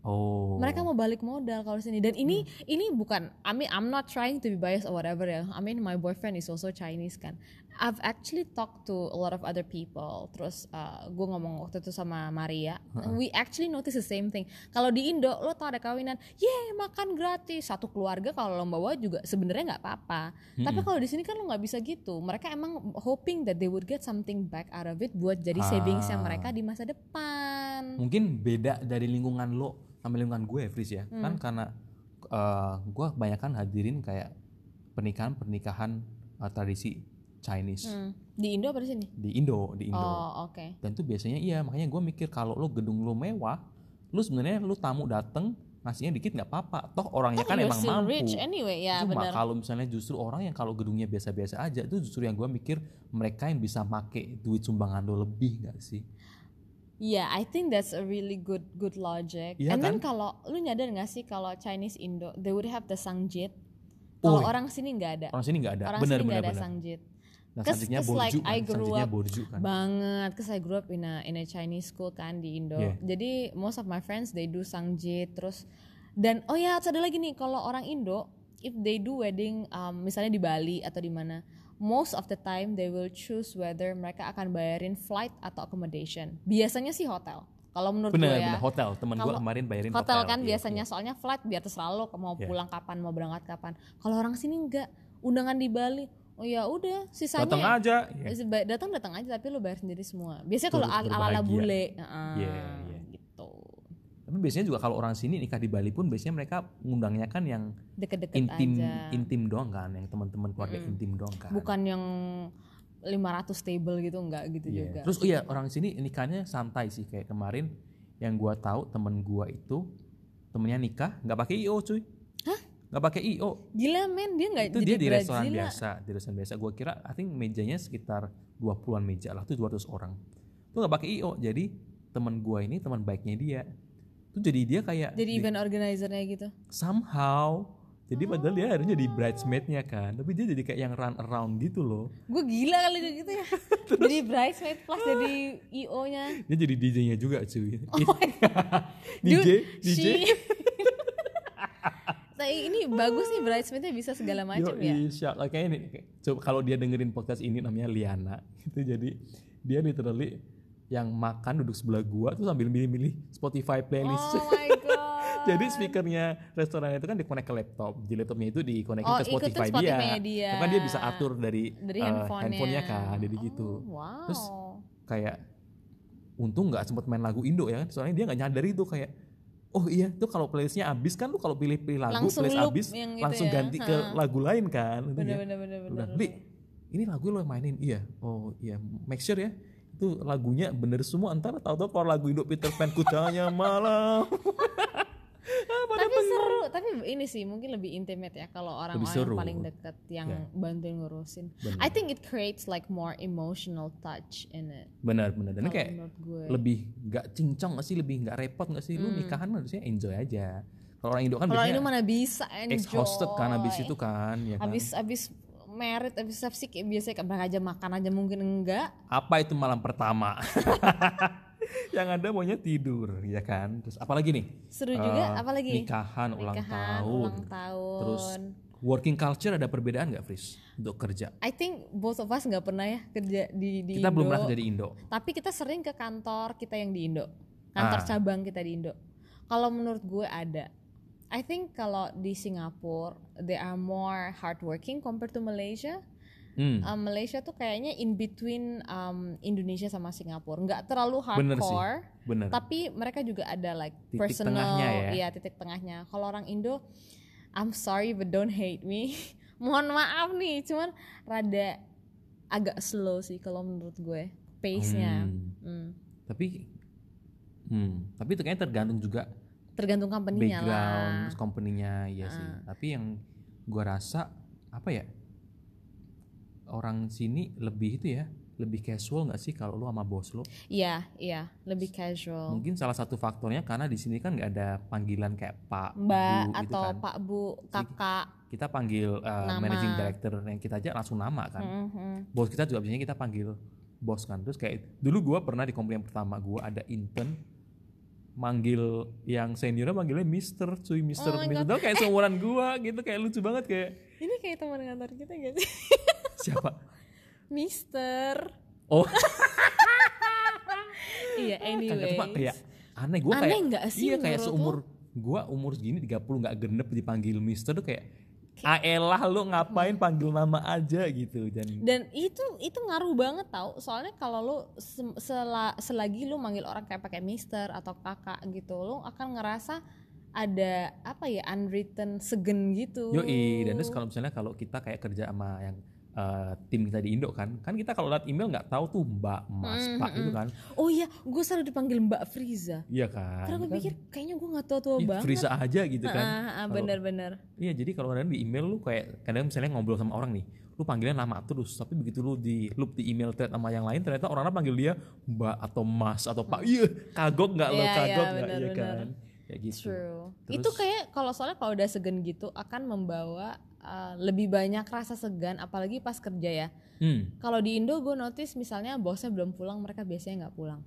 Oh. Mereka mau balik modal kalau sini dan ini ini bukan I mean I'm not trying to be biased or whatever ya. I mean my boyfriend is also Chinese kan. I've actually talked to a lot of other people. Terus uh, gue ngomong waktu itu sama Maria. We actually notice the same thing. Kalau di Indo lo tau ada kawinan, yeah makan gratis satu keluarga kalau lo bawa juga sebenarnya nggak apa-apa. Tapi kalau di sini kan lo nggak bisa gitu. Mereka emang hoping that they would get something back out of it buat jadi savingsnya Ah. mereka di masa depan. mungkin beda dari lingkungan lo sama lingkungan gue Fris ya Hmm. kan karena eh, gue kebanyakan hadirin kayak pernikahan pernikahan eh, tradisi Chinese Hmm. Di Indo apa di sini? di Indo di Indo Oh oke. dan tuh biasanya iya makanya gue mikir kalau lo gedung lo mewah lu sebenarnya lu tamu dateng ngasihnya dikit nggak apa-apa toh orangnya kan emang mampu rich anyway ya Cuma kalau misalnya justru orang yang kalau gedungnya biasa-biasa aja itu justru yang gue mikir mereka yang bisa make duit sumbangan lo lebih nggak sih Yeah, I think that's a really good good logic. Iya And then kan? kalau lu nyadar nggak sih kalau Chinese Indo they would have the sangjit. Oh, Kalau orang sini nggak ada. orang sini nggak ada Orang bener sini nggak ada bener sangjit. nah Cause- sanjitnya cause like kan I grew up borju kan Banget, cause I grew up in a in a Chinese school kan di Indo. Yeah. Jadi most of my friends they do sangjit terus dan oh ya ada lagi nih kalau orang Indo if they do wedding um, misalnya di Bali atau di mana most of the time they will choose whether mereka akan bayarin flight atau accommodation. Biasanya sih hotel. Kalau menurut bener gue ya. bener hotel temen gue kemarin bayarin hotel, hotel, kan Iya, biasanya soalnya flight biar terserah lo mau Iya. pulang kapan mau berangkat kapan kalau orang sini enggak undangan di Bali oh ya udah iya. sisanya datang aja Iya. Seba- datang datang aja tapi lo bayar sendiri semua biasanya kalau ala ala bule heeh, Iya, iya. Tapi biasanya juga kalau orang sini nikah di Bali pun biasanya mereka ngundangnya kan yang deket-deket intim aja. intim doang kan yang teman-teman keluarga intim doang kan. Bukan yang 500 table gitu enggak gitu Iya. juga. Terus oh iya orang sini nikahnya santai sih. Kayak kemarin yang gua tahu temen gua itu temennya nikah nggak pakai io cuy. Nggak pakai io gila men dia nggak itu jadi dia di restoran biasa di restoran biasa. Gua kira I think mejanya sekitar 20-an meja lah tuh 200 orang. Itu nggak pakai io jadi teman gua ini teman baiknya dia tuh jadi dia kayak jadi di- event organizer-nya gitu somehow jadi padahal dia harusnya Oh. jadi bridesmaidnya kan tapi dia jadi kayak yang run around gitu loh gue gila kali kayak gitu ya jadi bridesmaid plus jadi io nya dia jadi DJ-nya juga cuy Oh my God. DJ Dude, DJ nah, ini bagus nih bridesmaidnya bisa segala macam ya. Yoi, shout. Like, kayak ini coba kalau dia dengerin podcast ini namanya Liana itu jadi dia literally yang makan duduk sebelah gua tuh sambil milih-milih Spotify playlist Oh my god. jadi speakernya restoran itu kan dikonek ke laptop di laptopnya itu dikonekin Oh, ke Spotify, dia. dia. Kan dia bisa atur dari, dari eh, handphonenya. handphonenya kan jadi gitu Oh, wow. Terus kayak untung nggak sempet main lagu Indo ya soalnya dia nggak nyadar itu kayak oh iya tuh kalau playlistnya habis kan lu kalau pilih-pilih lagu Langsung playlist loop habis yang itu langsung ya. ganti ke Ha. lagu lain kan bener dia. bener bener Udah, bener. Li, ini lagu lo yang mainin iya oh iya make sure ya itu lagunya bener semua ntar tahu-tahu kalau lagu Indo Peter Pan kudanya malam Tapi seru, tapi ini sih mungkin lebih intimate ya kalau orang-orang yang paling deket yang Ya. bantuin ngurusin. Bener. I think it creates like more emotional touch in it. benar benar dan kayak gue. lebih nggak cincong nggak sih lebih nggak repot nggak sih lu nikahan harusnya enjoy aja kalau orang Indo kan Hmm. Kalau biasanya mana bisa enjoy. exhausted kan habis itu kan ya kan Habis habis merit habis resepsi kayak biasa kayak berangkat aja makan aja mungkin enggak. apa itu malam pertama yang ada maunya tidur ya kan terus apalagi nih Seru juga, Eh, apalagi? nikahan, ulang Nikahan, tahun ulang tahun. terus working culture ada perbedaan nggak Fris untuk kerja I think both of us nggak pernah ya kerja di di kita Indo. belum pernah kerja di Indo Tapi kita sering ke kantor kita yang di Indo. Kantor Ah. cabang kita di Indo. Kalau menurut gue ada. I think kalau di Singapura they are more hardworking compared to Malaysia. hmm. Um, Malaysia tuh kayaknya in between um, Indonesia sama Singapura. Nggak terlalu Bener sih. hardcore. bener Tapi mereka juga ada like Titik personal, tengahnya ya. iya titik tengahnya. Kalau orang Indo, I'm sorry but don't hate me. Mohon maaf nih, cuman rada agak slow sih kalau menurut gue pace-nya. Hmm. Hmm. tapi hmm. tapi itu kayaknya tergantung juga Tergantung company-nya lah. background terus company-nya iya sih Ah. tapi yang gua rasa apa ya orang sini lebih itu ya lebih casual nggak sih kalau lu sama bos lo Iya, iya, lebih casual. mungkin salah satu faktornya karena di sini kan nggak ada panggilan kayak pak Mbak bu gitu atau kan Pak Bu, Kakak. kita panggil uh, Nama. managing director yang kita aja langsung nama kan Mhm. bos kita juga biasanya kita panggil bos kan terus kayak dulu gua pernah di company yang pertama gua ada intern manggil yang seniornya manggilnya Mister cuy Mister Oh Mister kayak seumuran gua gitu kayak lucu banget kayak Ini kayak teman kantor kita gak sih? siapa Mister. oh Iya, anyway. cuma kayak aneh gua Aneh kayak nggak sih iya kayak seumur gua umur segini 30 nggak genep dipanggil Mister tuh kayak Aelah lu ngapain panggil nama aja gitu dan Dan itu itu ngaruh banget tau. Soalnya kalau lu se- sela- selagi lu manggil orang kayak pakai Mister atau kakak gitu, lu akan ngerasa ada apa ya unwritten segen gitu. Yoi, dan terus kalau misalnya kalau kita kayak kerja sama yang eh, tim kita di Indo kan, kan kita kalau lihat email nggak tahu tuh Mbak, Mas, Hmm, Pak gitu kan, Oh iya, gue selalu dipanggil Mbak Friza. iya kan? Karena gue Kan, pikir kayaknya gue nggak tua-tua "Ih, banget. Friza aja gitu kan. Ah, ah, ah, bener-bener. Iya, jadi kalau kadang di email lu kayak kadang misalnya ngobrol sama orang nih, lu panggilnya nama terus, tapi begitu lu di loop di email thread sama yang lain, ternyata orang-orang panggil dia Mbak atau Mas atau Pak. Iya, kagok nggak lo Iya, iya, kagok nggak iya kan? Kayak gitu. True. Terus- Itu kayak kalau soalnya kalau udah segan gitu akan membawa uh, lebih banyak rasa segan, apalagi pas kerja ya. Hmm, Kalau di Indo gue notice misalnya bosnya belum pulang, mereka biasanya nggak pulang.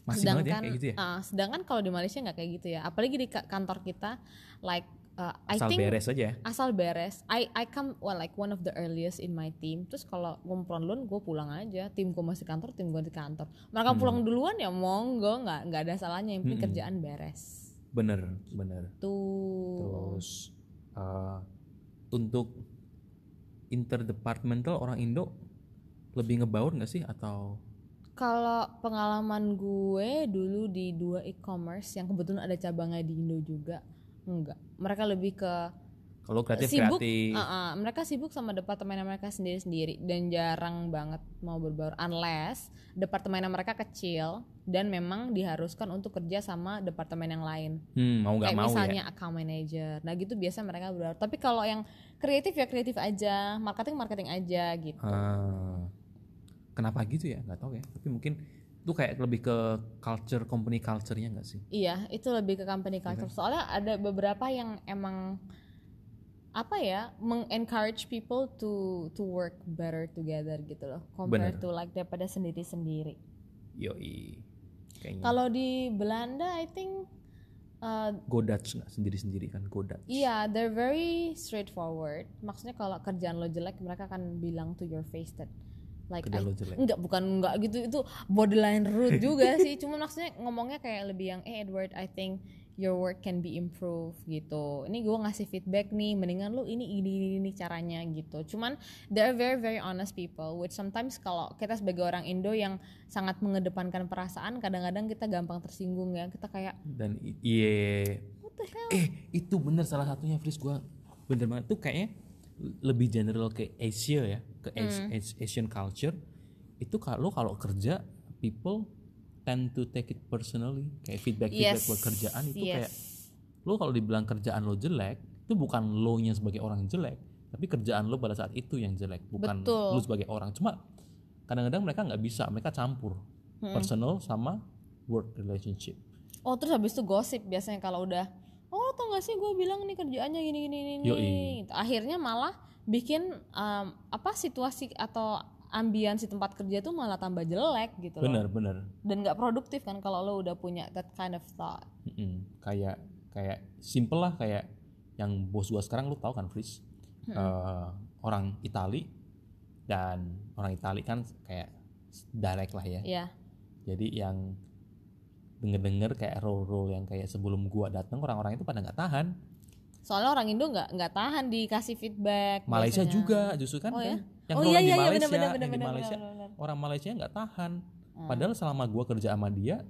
masih banget ya sedangkan kayak gitu ya. ah, sedangkan kalau di Malaysia nggak kayak gitu ya. Apalagi di ka- kantor kita, like uh, I Asal think beres aja ya. asal beres. I I come well like one of the earliest in my team. Terus kalau gue lun gue pulang aja. Tim gue masih kantor, tim gue di kantor. Mereka Hmm. pulang duluan ya monggo, nggak nggak ada salahnya. Yang penting Mm-mm. kerjaan beres. Bener, bener. Tuh. Terus eh, untuk interdepartmental orang Indo lebih ngebaur nggak sih atau Kalau pengalaman gue dulu di dua e-commerce yang kebetulan ada cabangnya di Indo juga, enggak. Mereka lebih ke kalau kreatif sibuk, kreatif? uh, uh, mereka sibuk sama departemen mereka sendiri-sendiri dan jarang banget mau berbaur unless departemen mereka kecil dan memang diharuskan untuk kerja sama departemen yang lain. Hmm, mau nggak Kayak mau misalnya ya. account manager. Nah, gitu biasa mereka berbaur. Tapi kalau yang kreatif ya kreatif aja, marketing marketing aja gitu. Ah, kenapa gitu ya? Nggak tahu ya. Tapi mungkin itu kayak lebih ke culture company culture-nya nggak sih? Iya, itu lebih ke company culture. Soalnya ada beberapa yang emang apa ya, mengencourage people to to work better together gitu loh, compared Bener. to like daripada sendiri-sendiri. Yoi. Kayaknya Kalau di Belanda, I think uh, go Dutch nggak sendiri-sendiri kan go Dutch. Iya, they're very straightforward. Maksudnya kalau kerjaan lo jelek, mereka akan bilang to your face that like I- Kerjaan lo jelek. enggak bukan enggak gitu itu borderline rude juga sih. Cuma maksudnya ngomongnya kayak lebih yang eh Edward, I think your work can be improved gitu. Ini gue ngasih feedback nih, mendingan lu ini ini ini, ini caranya gitu. Cuman they're very very honest people, which sometimes kalau kita sebagai orang Indo yang sangat mengedepankan perasaan, kadang-kadang kita gampang tersinggung ya. Kita kayak Dan iya eh itu bener salah satunya Fris gua bener banget tuh kayaknya lebih general ke Asia ya ke Hmm. As- Asian culture itu kalau kalau kerja people tend to take it personally kayak feedback feedback Yes. buat kerjaan itu Yes. kayak lo kalau dibilang kerjaan lo jelek itu bukan lo nya sebagai orang jelek tapi kerjaan lo pada saat itu yang jelek bukan Betul. lo sebagai orang cuma kadang-kadang mereka nggak bisa mereka campur Hmm. personal sama work relationship Oh terus habis itu gosip biasanya kalau udah Oh tau gak sih gue bilang nih kerjaannya gini gini. Gitu. Akhirnya malah bikin um, apa situasi atau ambience tempat kerja tuh malah tambah jelek gitu loh. bener bener Dan nggak produktif kan kalau lo udah punya that kind of thought. Mm-mm. kayak kayak simple lah kayak yang bos gua sekarang lu tahu kan Fris? Eh, orang Itali dan orang Itali kan kayak direct lah ya. Ya jadi yang denger-denger kayak role-role yang kayak sebelum gua datang orang-orang itu pada nggak tahan Soalnya orang Indo nggak nggak tahan dikasih feedback Malaysia biasanya. juga justru kan Oh, kan ya? yang Oh iya di iya iya Malaysia benar benar yang benar di Malaysia benar, benar. orang Malaysia nggak tahan Hmm. padahal selama gua kerja sama dia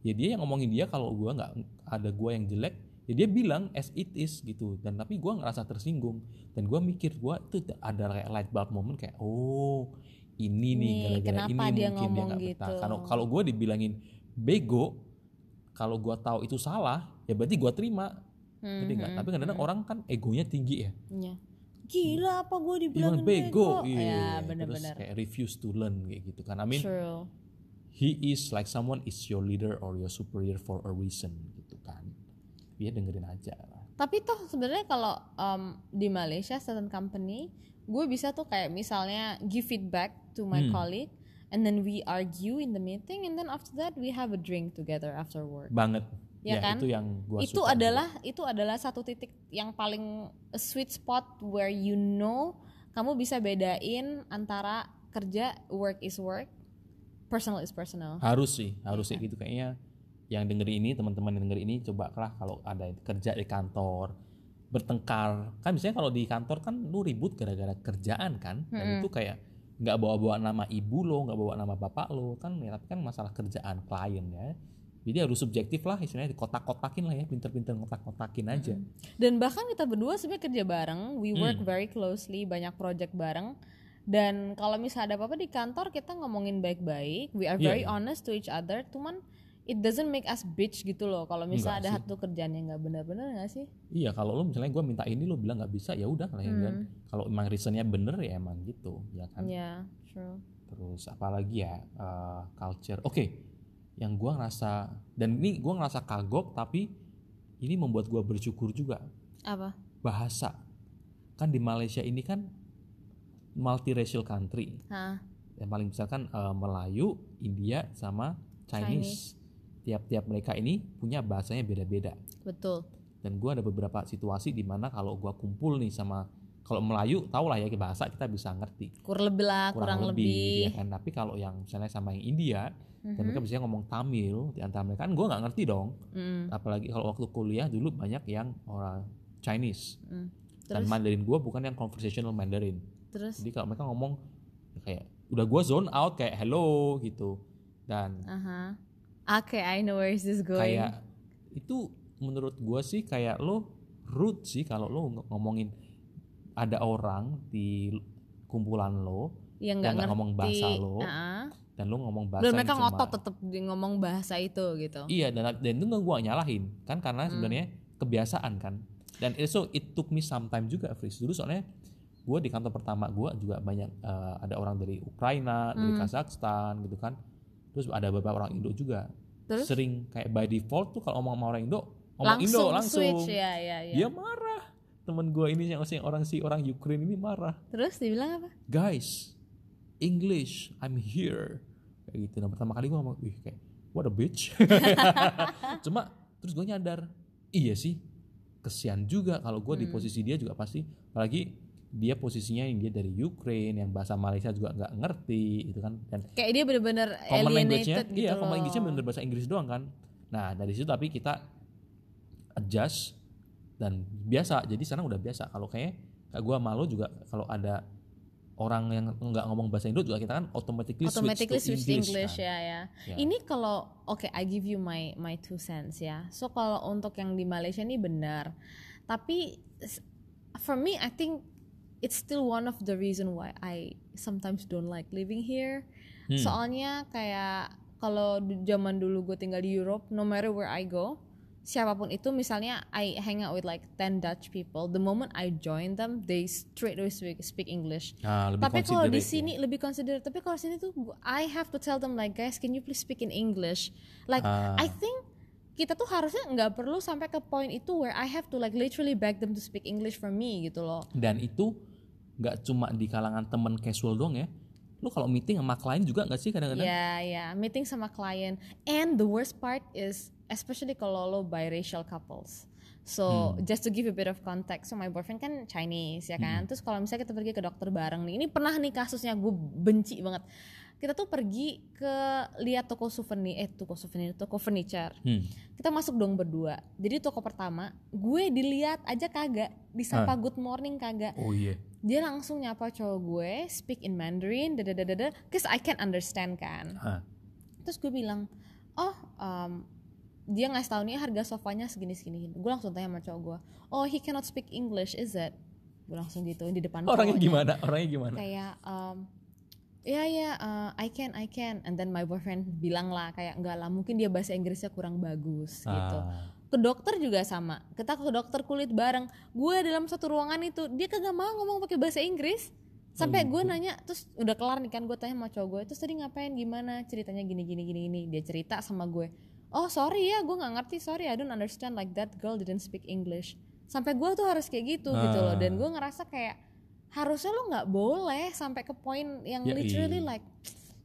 ya dia yang ngomongin dia kalau gua nggak ada gua yang jelek ya dia bilang as it is gitu dan tapi gua ngerasa tersinggung dan gua mikir gua tuh ada kayak light bulb moment kayak oh ini nih Nih, gara-gara ini dia mungkin dia nggak betah gitu. kalau kalau gua dibilangin bego kalau gua tahu itu salah ya berarti gua terima Hmm, Ngerti nggak? tapi kadang-kadang orang kan egonya tinggi ya Iya. Gila apa gue bilang dibilangin bego, Ya Iya, benar-benar. terus kayak refuse to learn kayak gitu kan I mean True. he is like someone is your leader or your superior for a reason gitu kan dia dengerin aja Tapi toh sebenarnya kalau um, di Malaysia certain company, gue bisa tuh kayak misalnya give feedback to my Hmm. colleague and then we argue in the meeting and then after that we have a drink together after work banget Ya kan? itu yang gua itu suka adalah itu adalah satu titik yang paling sweet spot where you know kamu bisa bedain antara kerja work is work personal is personal. Harus sih harus sih gitu. Kayaknya yang denger ini teman-teman yang denger ini coba lah kalau ada kerja di kantor bertengkar. Kan biasanya kalau di kantor kan lu ribut gara-gara kerjaan kan? Dan itu kayak nggak bawa-bawa nama ibu lo nggak bawa nama bapak lo. Kan ya tapi kan masalah kerjaan klien ya jadi harus subjektif lah istilahnya dikotak-kotakin lah ya pinter-pinter ngotak-kotakin aja dan bahkan kita berdua sebenarnya kerja bareng we Hmm. work very closely banyak project bareng dan kalau misalnya ada apa-apa di kantor kita ngomongin baik-baik we are Iya, very iya. honest to each other cuman it doesn't make us bitch gitu loh kalau misalnya ada satu kerjaan yang nggak benar-benar nggak sih iya kalau lo misalnya gue minta ini lo bilang nggak bisa ya udah lah ya kan. Hmm. kalau emang reasonnya bener ya emang gitu ya kan ya true terus apalagi ya eh, culture oke yang gua ngerasa dan ini gua ngerasa kagok tapi ini membuat gua bersyukur juga. Apa? Bahasa. Kan di Malaysia ini kan multiracial country. Hah? yang paling besar kan eh, Melayu India sama Chinese. Tiap-tiap mereka ini punya bahasanya beda-beda. Betul. Dan gua ada beberapa situasi di mana kalau gua kumpul nih sama kalau Melayu tau lah ya bahasa kita bisa ngerti. Kurang lebih lah kurang, lebih, ya kan? Tapi kalau yang misalnya sama yang India dan Mhm. mereka biasanya ngomong Tamil di antara mereka kan gue nggak ngerti dong. Mm, apalagi kalau waktu kuliah dulu banyak yang orang Chinese. Mm. dan terus? Mandarin gue bukan yang conversational Mandarin. Terus? Jadi kalau mereka ngomong ya kayak udah gue zone out kayak hello gitu. Dan aha. Oke I know where is this going. Kayak itu menurut gue sih kayak lo rude sih kalau lo ng- ngomongin ada orang di kumpulan lo yang nggak ngomong bahasa lo Ah, dan lo ngomong bahasa dan yang mereka ngotot tetap ngomong bahasa itu gitu. Iya dan dan itu nggak gua nyalahin kan karena Hmm. sebenarnya kebiasaan kan. Dan it, so it took me some time juga Fris. Dulu soalnya gua di kantor pertama gua juga banyak eh, ada orang dari Ukraina dari Hmm. Kazakhstan gitu kan. Terus ada beberapa orang Indo juga. Terus? sering kayak by default tuh kalau ngomong sama orang Indo ngomong Indo langsung, langsung. switch ya ya ya. Dia marah temen gua ini yang orang si orang Ukraine ini marah. Terus dibilang apa? Guys English I'm here. Kayak gitu. Nah pertama kali gue ngomong wih kayak what a bitch. Cuma terus gue nyadar iya sih kesian juga kalau gue di Hmm. posisi dia juga pasti. Apalagi dia posisinya yang dia dari Ukraine yang bahasa Malaysia juga nggak ngerti itu kan. Dan kayak dia bener-bener common language-nya alienated gitu iya common loh. language-nya bener bahasa Inggris doang kan. Nah dari situ tapi kita adjust dan biasa jadi sekarang udah biasa kalau kayak gue malu juga kalau ada orang yang nggak ngomong bahasa Indo juga kita kan automatically, automatically switch to English, English, kan. ya ya. Ya. Ini kalau oke I give you my my two cents ya. So kalau untuk yang di Malaysia ini benar. Tapi for me I think it's still one of the reason why I sometimes don't like living here. Hmm. Soalnya kayak kalau zaman dulu gue tinggal di Europe, no matter where I go, siapa pun itu misalnya I hang out with like 10 Dutch people, the moment I join them, they straight away speak, speak English. Nah, lebih tapi kalau di sini ya. lebih consider tapi kalau sini tuh I have to tell them like guys can you please speak in English? Like Ah. I think kita tuh harusnya nggak perlu sampai ke point itu where I have to like literally beg them to speak English for me gitu loh. Dan itu nggak cuma di kalangan temen casual doang ya. Lu kalau meeting sama klien juga nggak sih kadang-kadang? Ya ya meeting sama klien. And the worst part is especially kalau lo biracial couples So Hmm. just to give you a bit of context, so my boyfriend kan Chinese ya kan. Terus kalau misalnya kita pergi ke dokter bareng nih, ini pernah nih kasusnya gue benci banget. Kita tuh pergi ke lihat toko souvenir, eh toko souvenir, toko furniture. Hmm. Kita masuk dong berdua. Jadi toko pertama, gue dilihat aja kagak, disapa good morning kagak. oh iya Dia langsung nyapa cowok gue, speak in Mandarin, dada cause I can understand kan Hah. terus gue bilang oh um, dia ngasih tau nih harga sofanya segini segini gue langsung tanya sama cowok gue oh he cannot speak English is it? Gue langsung gitu di depan orangnya cowoknya. gimana? Orangnya gimana? Kayak um, ya ya uh, I can I can. And then my boyfriend bilang lah kayak enggak lah mungkin dia bahasa Inggrisnya kurang bagus gitu. Ah. ke dokter juga sama. Kita ke dokter kulit bareng. Gue dalam satu ruangan itu dia kagak mau ngomong pakai bahasa Inggris. Sampai gue nanya terus udah kelar nih kan gue tanya sama cowok gue terus tadi ngapain? Gimana? Ceritanya gini gini gini gini. Dia cerita sama gue oh sorry ya gue nggak ngerti sorry I don't understand like that girl didn't speak English sampai gue tuh harus kayak gitu gitu loh dan Ah. gue ngerasa kayak harusnya lo nggak boleh sampai ke poin yang Ya, literally iya. like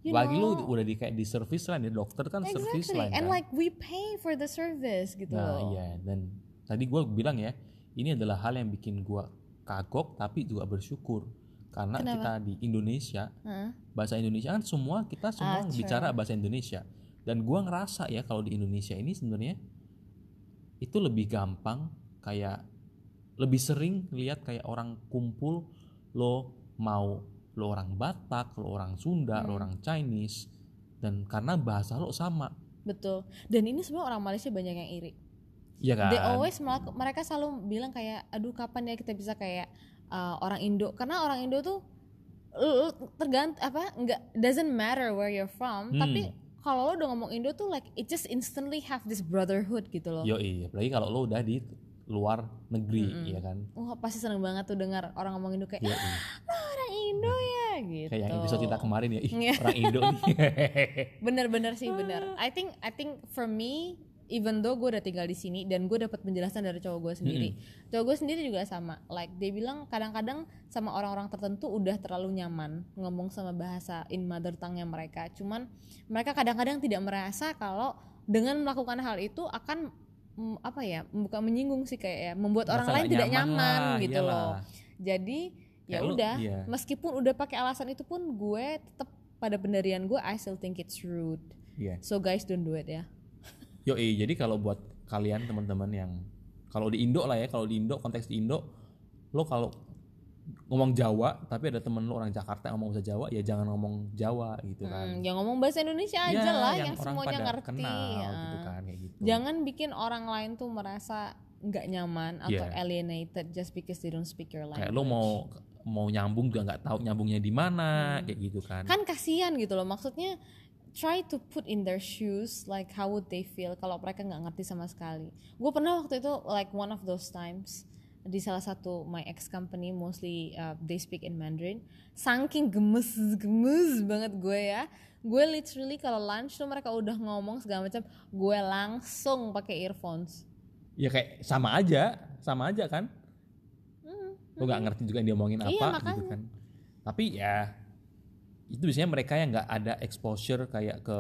You Lagi lu know? udah di kayak di service line ya, dokter kan service Exactly. line And kan. like we pay for the service gitu Nah loh. iya dan tadi gue bilang ya ini adalah hal yang bikin gue kagok tapi juga bersyukur karena Kenapa? kita di Indonesia Heeh. bahasa Indonesia kan semua kita semua Ah, true. bicara bahasa Indonesia dan gue ngerasa ya kalau di Indonesia ini sebenarnya itu lebih gampang kayak lebih sering lihat kayak orang kumpul lo mau lo orang Batak lo orang Sunda lo Hmm. orang Chinese dan karena bahasa lo sama Betul. Dan ini sebenarnya orang Malaysia banyak yang iri. Iya kan They always melak- mereka selalu bilang kayak aduh kapan ya kita bisa kayak uh, orang Indo karena orang Indo tuh tergant apa nggak doesn't matter where you're from Hmm. tapi kalau lo udah ngomong Indo tuh like it just instantly have this brotherhood gitu loh. Yo iya, apalagi kalau lo udah di luar negeri, ya kan? Wah pasti seneng banget tuh dengar orang ngomong Indo kayak Yo "Ah, orang Indo ya gitu. Kayak yang episode kita kemarin ya, ih orang Indo nih. Bener-bener sih bener. I think I think for me even though gue udah tinggal di sini dan gue dapat penjelasan dari cowok gue sendiri, cowok gue sendiri juga sama. Like dia bilang kadang-kadang sama orang-orang tertentu udah terlalu nyaman ngomong sama bahasa in mother tongue-nya mereka. Cuman mereka kadang-kadang tidak merasa kalau dengan melakukan hal itu akan mm, apa ya bukan menyinggung sih kayak ya membuat orang Merasa lain tidak nyaman lah, gitu iyalah. loh. Jadi ya udah iya. meskipun udah pakai alasan itu pun gue tetap pada pendirian gue I still think it's rude. Iya. So guys don't do it ya. Yo jadi kalau buat kalian teman-teman yang kalau di Indo lah ya, kalau di Indo konteks di Indo, lo kalau ngomong Jawa tapi ada temen lo orang Jakarta yang ngomong bahasa Jawa, ya jangan ngomong Jawa gitu kan. Hmm, yang ngomong bahasa Indonesia aja Ya, lah yang, orang semuanya ngerti. kenal ya. gitu kan kayak gitu. Jangan bikin orang lain tuh merasa nggak nyaman atau Yeah. alienated just because they don't speak your language. kayak lo mau mau nyambung juga nggak tahu nyambungnya di mana kayak gitu kan. kan kasihan gitu loh maksudnya try to put in their shoes like how would they feel kalau mereka nggak ngerti sama sekali gue pernah waktu itu like one of those times di salah satu my ex company mostly uh, they speak in Mandarin saking gemes gemes banget gue ya gue literally kalau lunch tuh mereka udah ngomong segala macam gue langsung pakai earphones Ya kayak sama aja, sama aja kan. Lo nggak ngerti juga yang dia omongin Hmm, Iya, apa gitu makanya. kan. Tapi ya itu biasanya mereka yang nggak ada exposure kayak ke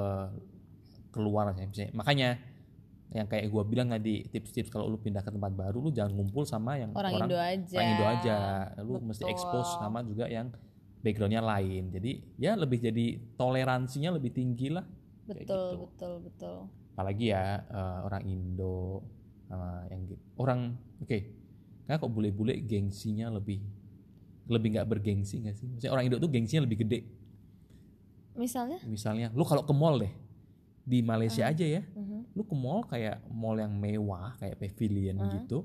keluar ya misalnya. Makanya yang kayak gua bilang tadi tips-tips kalau lu pindah ke tempat baru lu jangan ngumpul sama yang orang, Indo aja orang Indo aja. Lu mesti Betul. expose sama juga yang backgroundnya lain. Jadi ya lebih jadi toleransinya lebih tinggi lah. Betul gitu. betul betul apalagi ya eh, orang Indo sama yang orang oke Karena kok bule-bule gengsinya lebih lebih nggak bergengsi nggak sih? Maksudnya orang Indo tuh gengsinya lebih gede. Misalnya Misalnya, lu kalau ke mall deh di Malaysia aja ya, Mhm. lu ke mall kayak mall yang mewah kayak pavilion Uh-huh. gitu,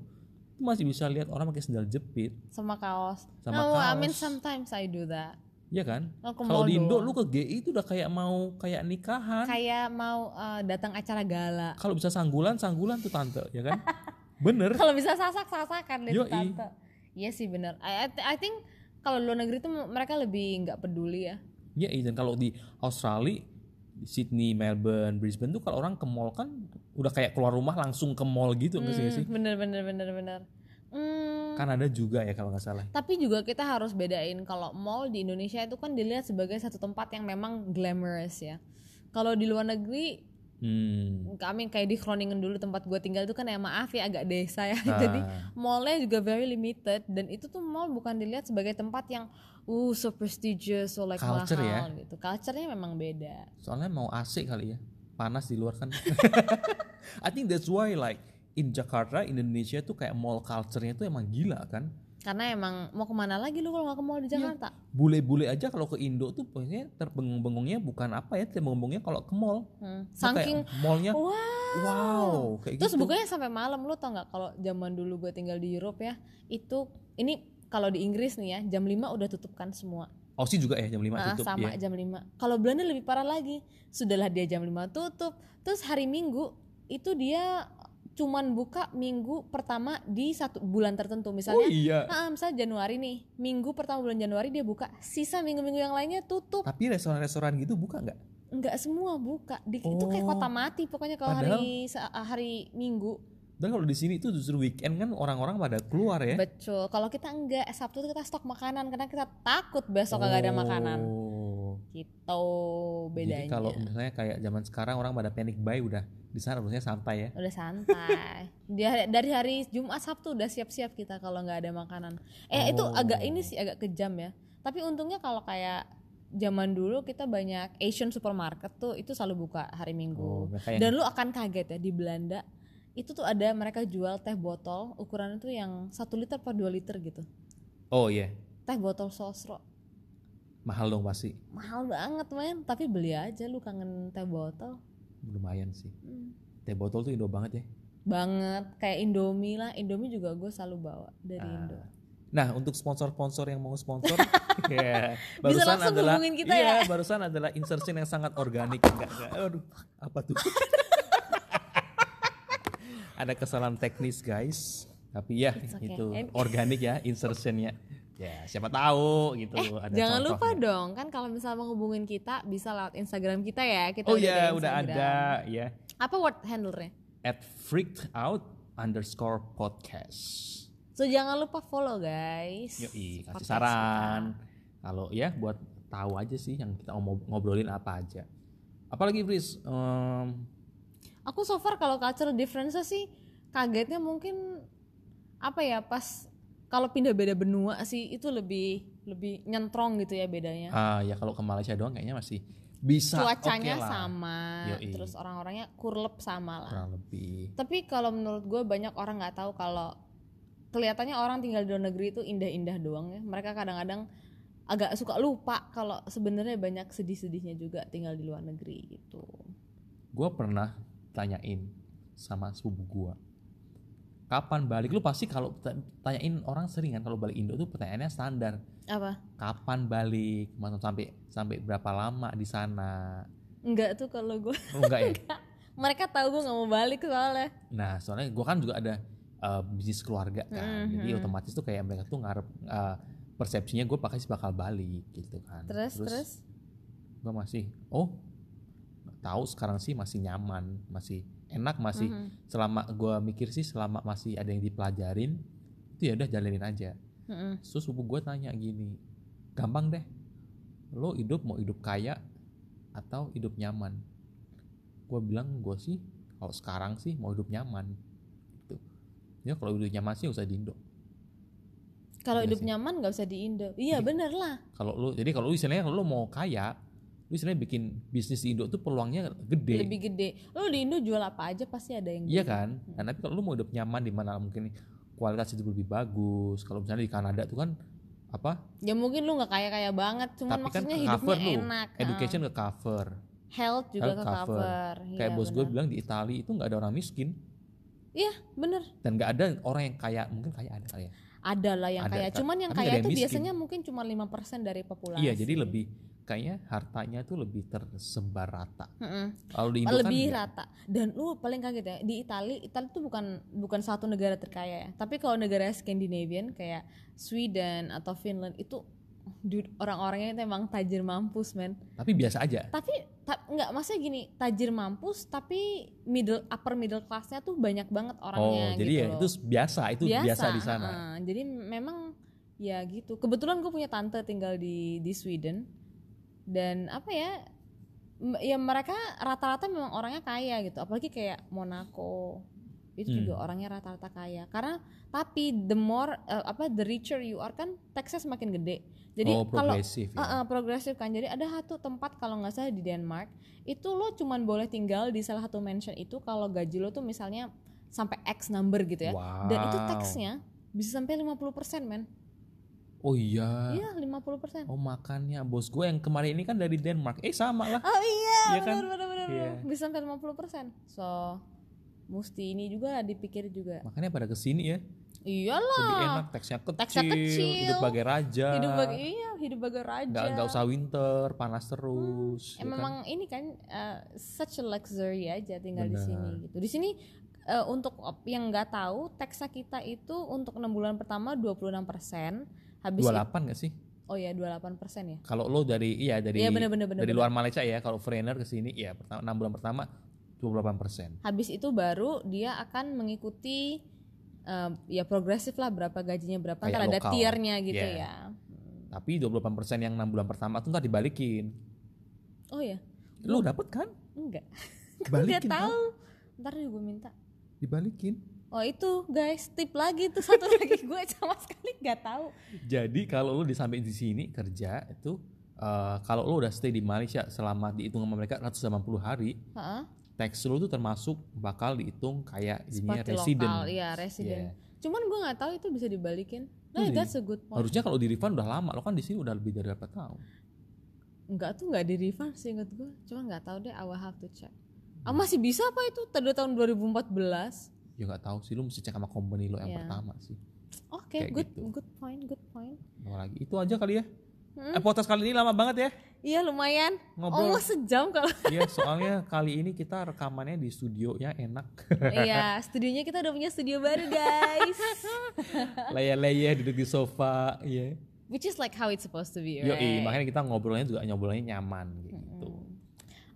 lu masih bisa lihat orang pakai sandal jepit, sama kaos Sama no I mean kaos. sometimes I do that ya kan? Kalau di Indo lu ke GI itu udah kayak mau kayak nikahan. kayak mau uh, datang acara gala Kalau bisa sanggulan, sanggulan tuh tante, ya kan? Bener. kalau bisa sasak sasakan deh Yoi. tante iya sih bener I, I, I think kalau luar negeri tuh mereka lebih nggak peduli ya Ya, dan kalau di Australia, di Sydney, Melbourne, Brisbane tuh kalau orang ke mall kan udah kayak keluar rumah langsung ke mall gitu nggak sih? Hmm, bener bener bener bener Hmm, Kanada juga ya kalau nggak salah. tapi juga kita harus bedain kalau mall di Indonesia itu kan dilihat sebagai satu tempat yang memang glamorous ya kalau di luar negeri Hmm. kami kayak di Groningen dulu tempat gue tinggal itu kan ya maaf ya agak desa ya Nah. jadi mallnya juga very limited dan itu tuh mall bukan dilihat sebagai tempat yang uh so prestigious so like Culture mahal gitu culture-nya memang beda Soalnya mau AC kali ya, panas di luar kan. I think that's why like in Jakarta, Indonesia tuh kayak mall culture-nya tuh emang gila kan. karena emang mau ke mana lagi lu kalau nggak ke mall Iya. di Jakarta Bule-bule aja kalau ke Indo tuh pokoknya terbengung-bengungnya bukan apa ya, terbengung-bengungnya kalau ke mall. Hmm, saking mallnya wow wow, kayak terus gitu. bukannya sampai malam lu tau nggak kalau zaman dulu gue tinggal di Europe ya itu ini kalau di Inggris nih ya jam 5 udah tutup kan semua Aussie juga ya jam 5 Nah, tutup sama ya. jam 5. Kalau Belanda lebih parah lagi. Sudahlah dia jam 5 tutup. Terus hari Minggu itu dia cuman buka minggu pertama di satu bulan tertentu Oh misalnya. iya. Nah, misalnya Januari nih, minggu pertama bulan Januari dia buka, sisa minggu-minggu yang lainnya tutup. Tapi restoran-restoran gitu buka nggak? Enggak semua buka. Di, Itu kayak Oh. kota mati pokoknya kalau Padahal- hari hari Minggu. Dan kalau di sini itu justru weekend kan orang-orang pada keluar ya. Betul. Kalau kita enggak, Sabtu itu kita stok makanan karena kita takut besok kagak ada makanan. Oh. gitu bedanya Jadi kalau misalnya kayak zaman sekarang orang pada panic buy udah di sana harusnya santai ya. udah santai dia dari hari Jumat Sabtu udah siap-siap kita kalau nggak ada makanan eh itu Oh. agak ini sih agak kejam ya tapi untungnya kalau kayak zaman dulu kita banyak Asian supermarket tuh itu selalu buka hari Oh, Minggu yang dan lu akan kaget ya di Belanda itu tuh ada mereka jual teh botol ukurannya tuh yang satu liter per 2 liter gitu Oh iya, teh botol sosro mahal dong pasti. mahal banget men tapi beli aja lu kangen teh botol Lumayan sih. Hmm. Teh botol tuh Indo banget ya. banget kayak Indomie lah Indomie juga gue selalu bawa dari Ah. Indo Nah, untuk sponsor-sponsor yang mau sponsor, ya, Bisa langsung adalah kita iya, ya. barusan adalah insertion yang sangat organik. Enggak, enggak. Aduh, apa tuh? Ada kesalahan teknis, guys. Tapi ya, It's okay. itu organik ya insertionnya. Ya, siapa tahu gitu. ada Eh, Jangan lupa contohnya. dong kan kalau misalnya mau hubungin kita bisa lewat Instagram kita ya kita Oh udah iya, ada udah ada ya. Apa word handle-nya? At freaked out underscore podcast. So jangan lupa follow guys. Yoi, kasih podcast saran. Kalau ya buat tahu aja sih yang kita ngob- ngobrolin apa aja. Apalagi Fris, kita. Aku so far kalau cultural difference sih kagetnya mungkin apa ya pas kalau pindah beda benua sih itu lebih lebih nyentrong gitu ya bedanya. ah ya kalau ke Malaysia doang kayaknya masih bisa Cuacanya oke lah, sama, Yoi. terus orang-orangnya kurlep sama lah. kurang lebih. Tapi kalau menurut gue banyak orang nggak tahu kalau kelihatannya orang tinggal di luar negeri itu indah-indah doang ya. Mereka kadang-kadang agak suka lupa kalau sebenarnya banyak sedih-sedihnya juga tinggal di luar negeri gitu. Gue pernah tanyain sama sepupu gue, kapan balik? Lu pasti kalau ta- tanyain orang sering kan kalau balik Indo tuh pertanyaannya standar. Apa? Kapan balik? Maksud sampai sampai berapa lama di sana? Enggak tuh kalau gue. Oh, enggak ya? Mereka tahu gue nggak mau balik soalnya. Nah, soalnya gue kan juga ada uh, bisnis keluarga kan, jadi Mhm. otomatis tuh kayak mereka tuh ngarep uh, persepsinya gue pakai bakal balik gitu kan. Terus terus, gue masih, oh tahu sekarang sih masih nyaman, masih enak, masih Mhm. selama gue mikir sih selama masih ada yang dipelajarin, itu ya udah jalanin aja. Mm-mm. Terus gue tanya gini, gampang deh, lo hidup mau hidup kaya atau hidup nyaman? Gue bilang gue sih kalau sekarang sih mau hidup nyaman. Gitu. Ya kalau hidup nyaman sih usah di Indo. Kalau Iya hidup sih. nyaman nggak usah di Indo. Iya bener lah. Kalau lo, jadi kalau lo istilahnya kalau lo mau kaya, lo istilahnya bikin bisnis di Indo tuh peluangnya gede. Lebih gede. Lo di Indo jual apa aja pasti ada yang Iya kan? Nah, tapi kalau lu mau hidup nyaman di mana mungkin kualitas hidup lebih bagus. Kalau misalnya di Kanada tuh kan apa? Ya mungkin lu nggak kaya-kaya banget, cuman tapi kan maksudnya ke hidupnya lu. enak. Education ke cover. health juga Health ke cover. cover. Kayak Iya, bos gue bilang di Italia itu nggak ada orang miskin Iya, bener. dan nggak ada orang yang kaya. Mungkin kaya ada kali ya. Ada lah yang Ada, kaya. Cuman yang kaya yang miskin. biasanya mungkin cuma 5% dari populasi. Iya, jadi lebih kayaknya hartanya tuh lebih tersebar rata. Kalau di Indo lebih kan rata. Dan lu paling kaget ya di Italia, Italia tuh bukan bukan satu negara terkaya ya. Tapi kalau negara Scandinavian kayak Sweden atau Finland itu dude, orang-orangnya itu emang tajir mampus men. tapi biasa aja. Tapi ta- nggak maksudnya gini tajir mampus tapi middle upper middle classnya tuh banyak banget Oh, orangnya jadi gitu ya loh. itu biasa, itu biasa, di sana. heeh. jadi memang ya gitu. Kebetulan gue punya tante tinggal di di Sweden dan apa ya ya mereka rata-rata memang orangnya kaya gitu. Apalagi kayak Monaco itu Hmm. juga orangnya rata-rata kaya. Karena tapi the more eh, apa the richer you are kan taxnya semakin gede. Jadi oh, kalau ya. Uh, uh, progresif kan jadi ada satu tempat kalau nggak salah di Denmark itu lo cuman boleh tinggal di salah satu mansion itu kalau gaji lo tuh misalnya sampai X number gitu ya Wow. dan itu taxnya bisa sampai 50% men Oh iya. iya 50% Oh makannya bos gue yang kemarin ini kan dari Denmark. Eh sama lah. oh iya Iya kan? benar benar benar benar. bisa sampai 50% so mesti ini juga dipikir juga Makanya pada ke sini ya. iyalah Lebih enak teksnya kecil, Teksnya kecil. hidup bagai raja. hidup bagi iya hidup bagai raja nggak nggak usah winter, panas terus. Ya, ya kan? memang ini kan uh, such a luxury aja tinggal di Benar. sini gitu. Di sini uh, untuk yang nggak tahu teksnya kita itu untuk enam bulan pertama 26%, habis itu, 28 nggak sih? oh ya 28% ya. Kalau lo dari iya dari bener, bener, bener, dari bener. luar Malaysia ya, kalau foreigner ke sini ya pertama 6 bulan pertama 28 persen. Habis itu baru dia akan mengikuti uh, ya progresif lah berapa gajinya berapa Kayak ntar ada tiernya gitu Iya. ya. Tapi 28 persen yang 6 bulan pertama tuh ntar dibalikin. Oh ya, Lu dapet kan? enggak. Balikin nggak tau. tahu. Ntar deh gue minta. Dibalikin. Oh itu guys, tip lagi tuh satu lagi gue sama sekali nggak tahu. Jadi kalau lu disampein di sini kerja itu eh, kalau lu udah stay di Malaysia selama dihitung sama mereka 180 hari, Heeh. Tax lu tuh termasuk bakal dihitung kayak jadinya Seperti resident. lokal, iya resident. Yeah. Cuman gue nggak tahu itu bisa dibalikin. Nah, Iya. that's a good point. Harusnya kalau di refund udah lama, lo kan di sini udah lebih dari berapa tahun. Enggak tuh nggak di refund sih inget gue. Cuma nggak tahu deh. I will have to check. Ah masih bisa apa itu? Tadi tahun 2014. Ya nggak tahu sih, lu mesti cek sama company lo yang Iya. pertama sih. Oke, Kayak good gitu. good point, good point. Apa lagi? Itu aja kali ya. Hmm. Eh, podcast kali ini lama banget ya. Iya lumayan. Ngobrol. Almost sejam kalau. Iya, soalnya kali ini kita rekamannya di studionya enak. iya, studionya kita udah punya studio baru guys. Laya-laya duduk di sofa, iya. Which is like how it's supposed to be, Yoi, right? makanya kita ngobrolnya juga ngobrolnya nyaman gitu.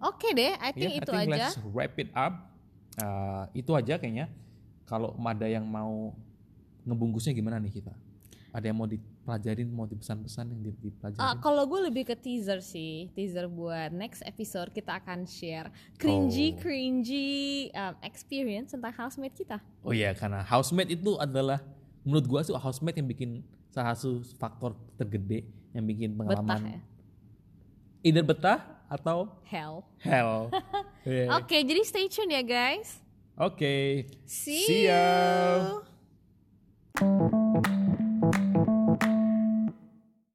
Oke deh, I think I itu think aja. let's wrap it up. Uh, itu aja kayaknya. Kalau ada yang mau ngebungkusnya gimana nih kita? Ada yang mau dipelajarin, mau dipesan-pesan yang di- dipelajarin? Ah, kalau gue lebih ke teaser sih, teaser buat next episode kita akan share cringy Oh. cringy um, experience tentang housemate kita. Oh iya, karena housemate itu adalah menurut gua tuh housemate yang bikin salah satu faktor tergede yang bikin Betah pengalaman ya. either betah atau Hell. hell. Iya. Oke, jadi stay tune ya guys. Oke. See, See ya. you.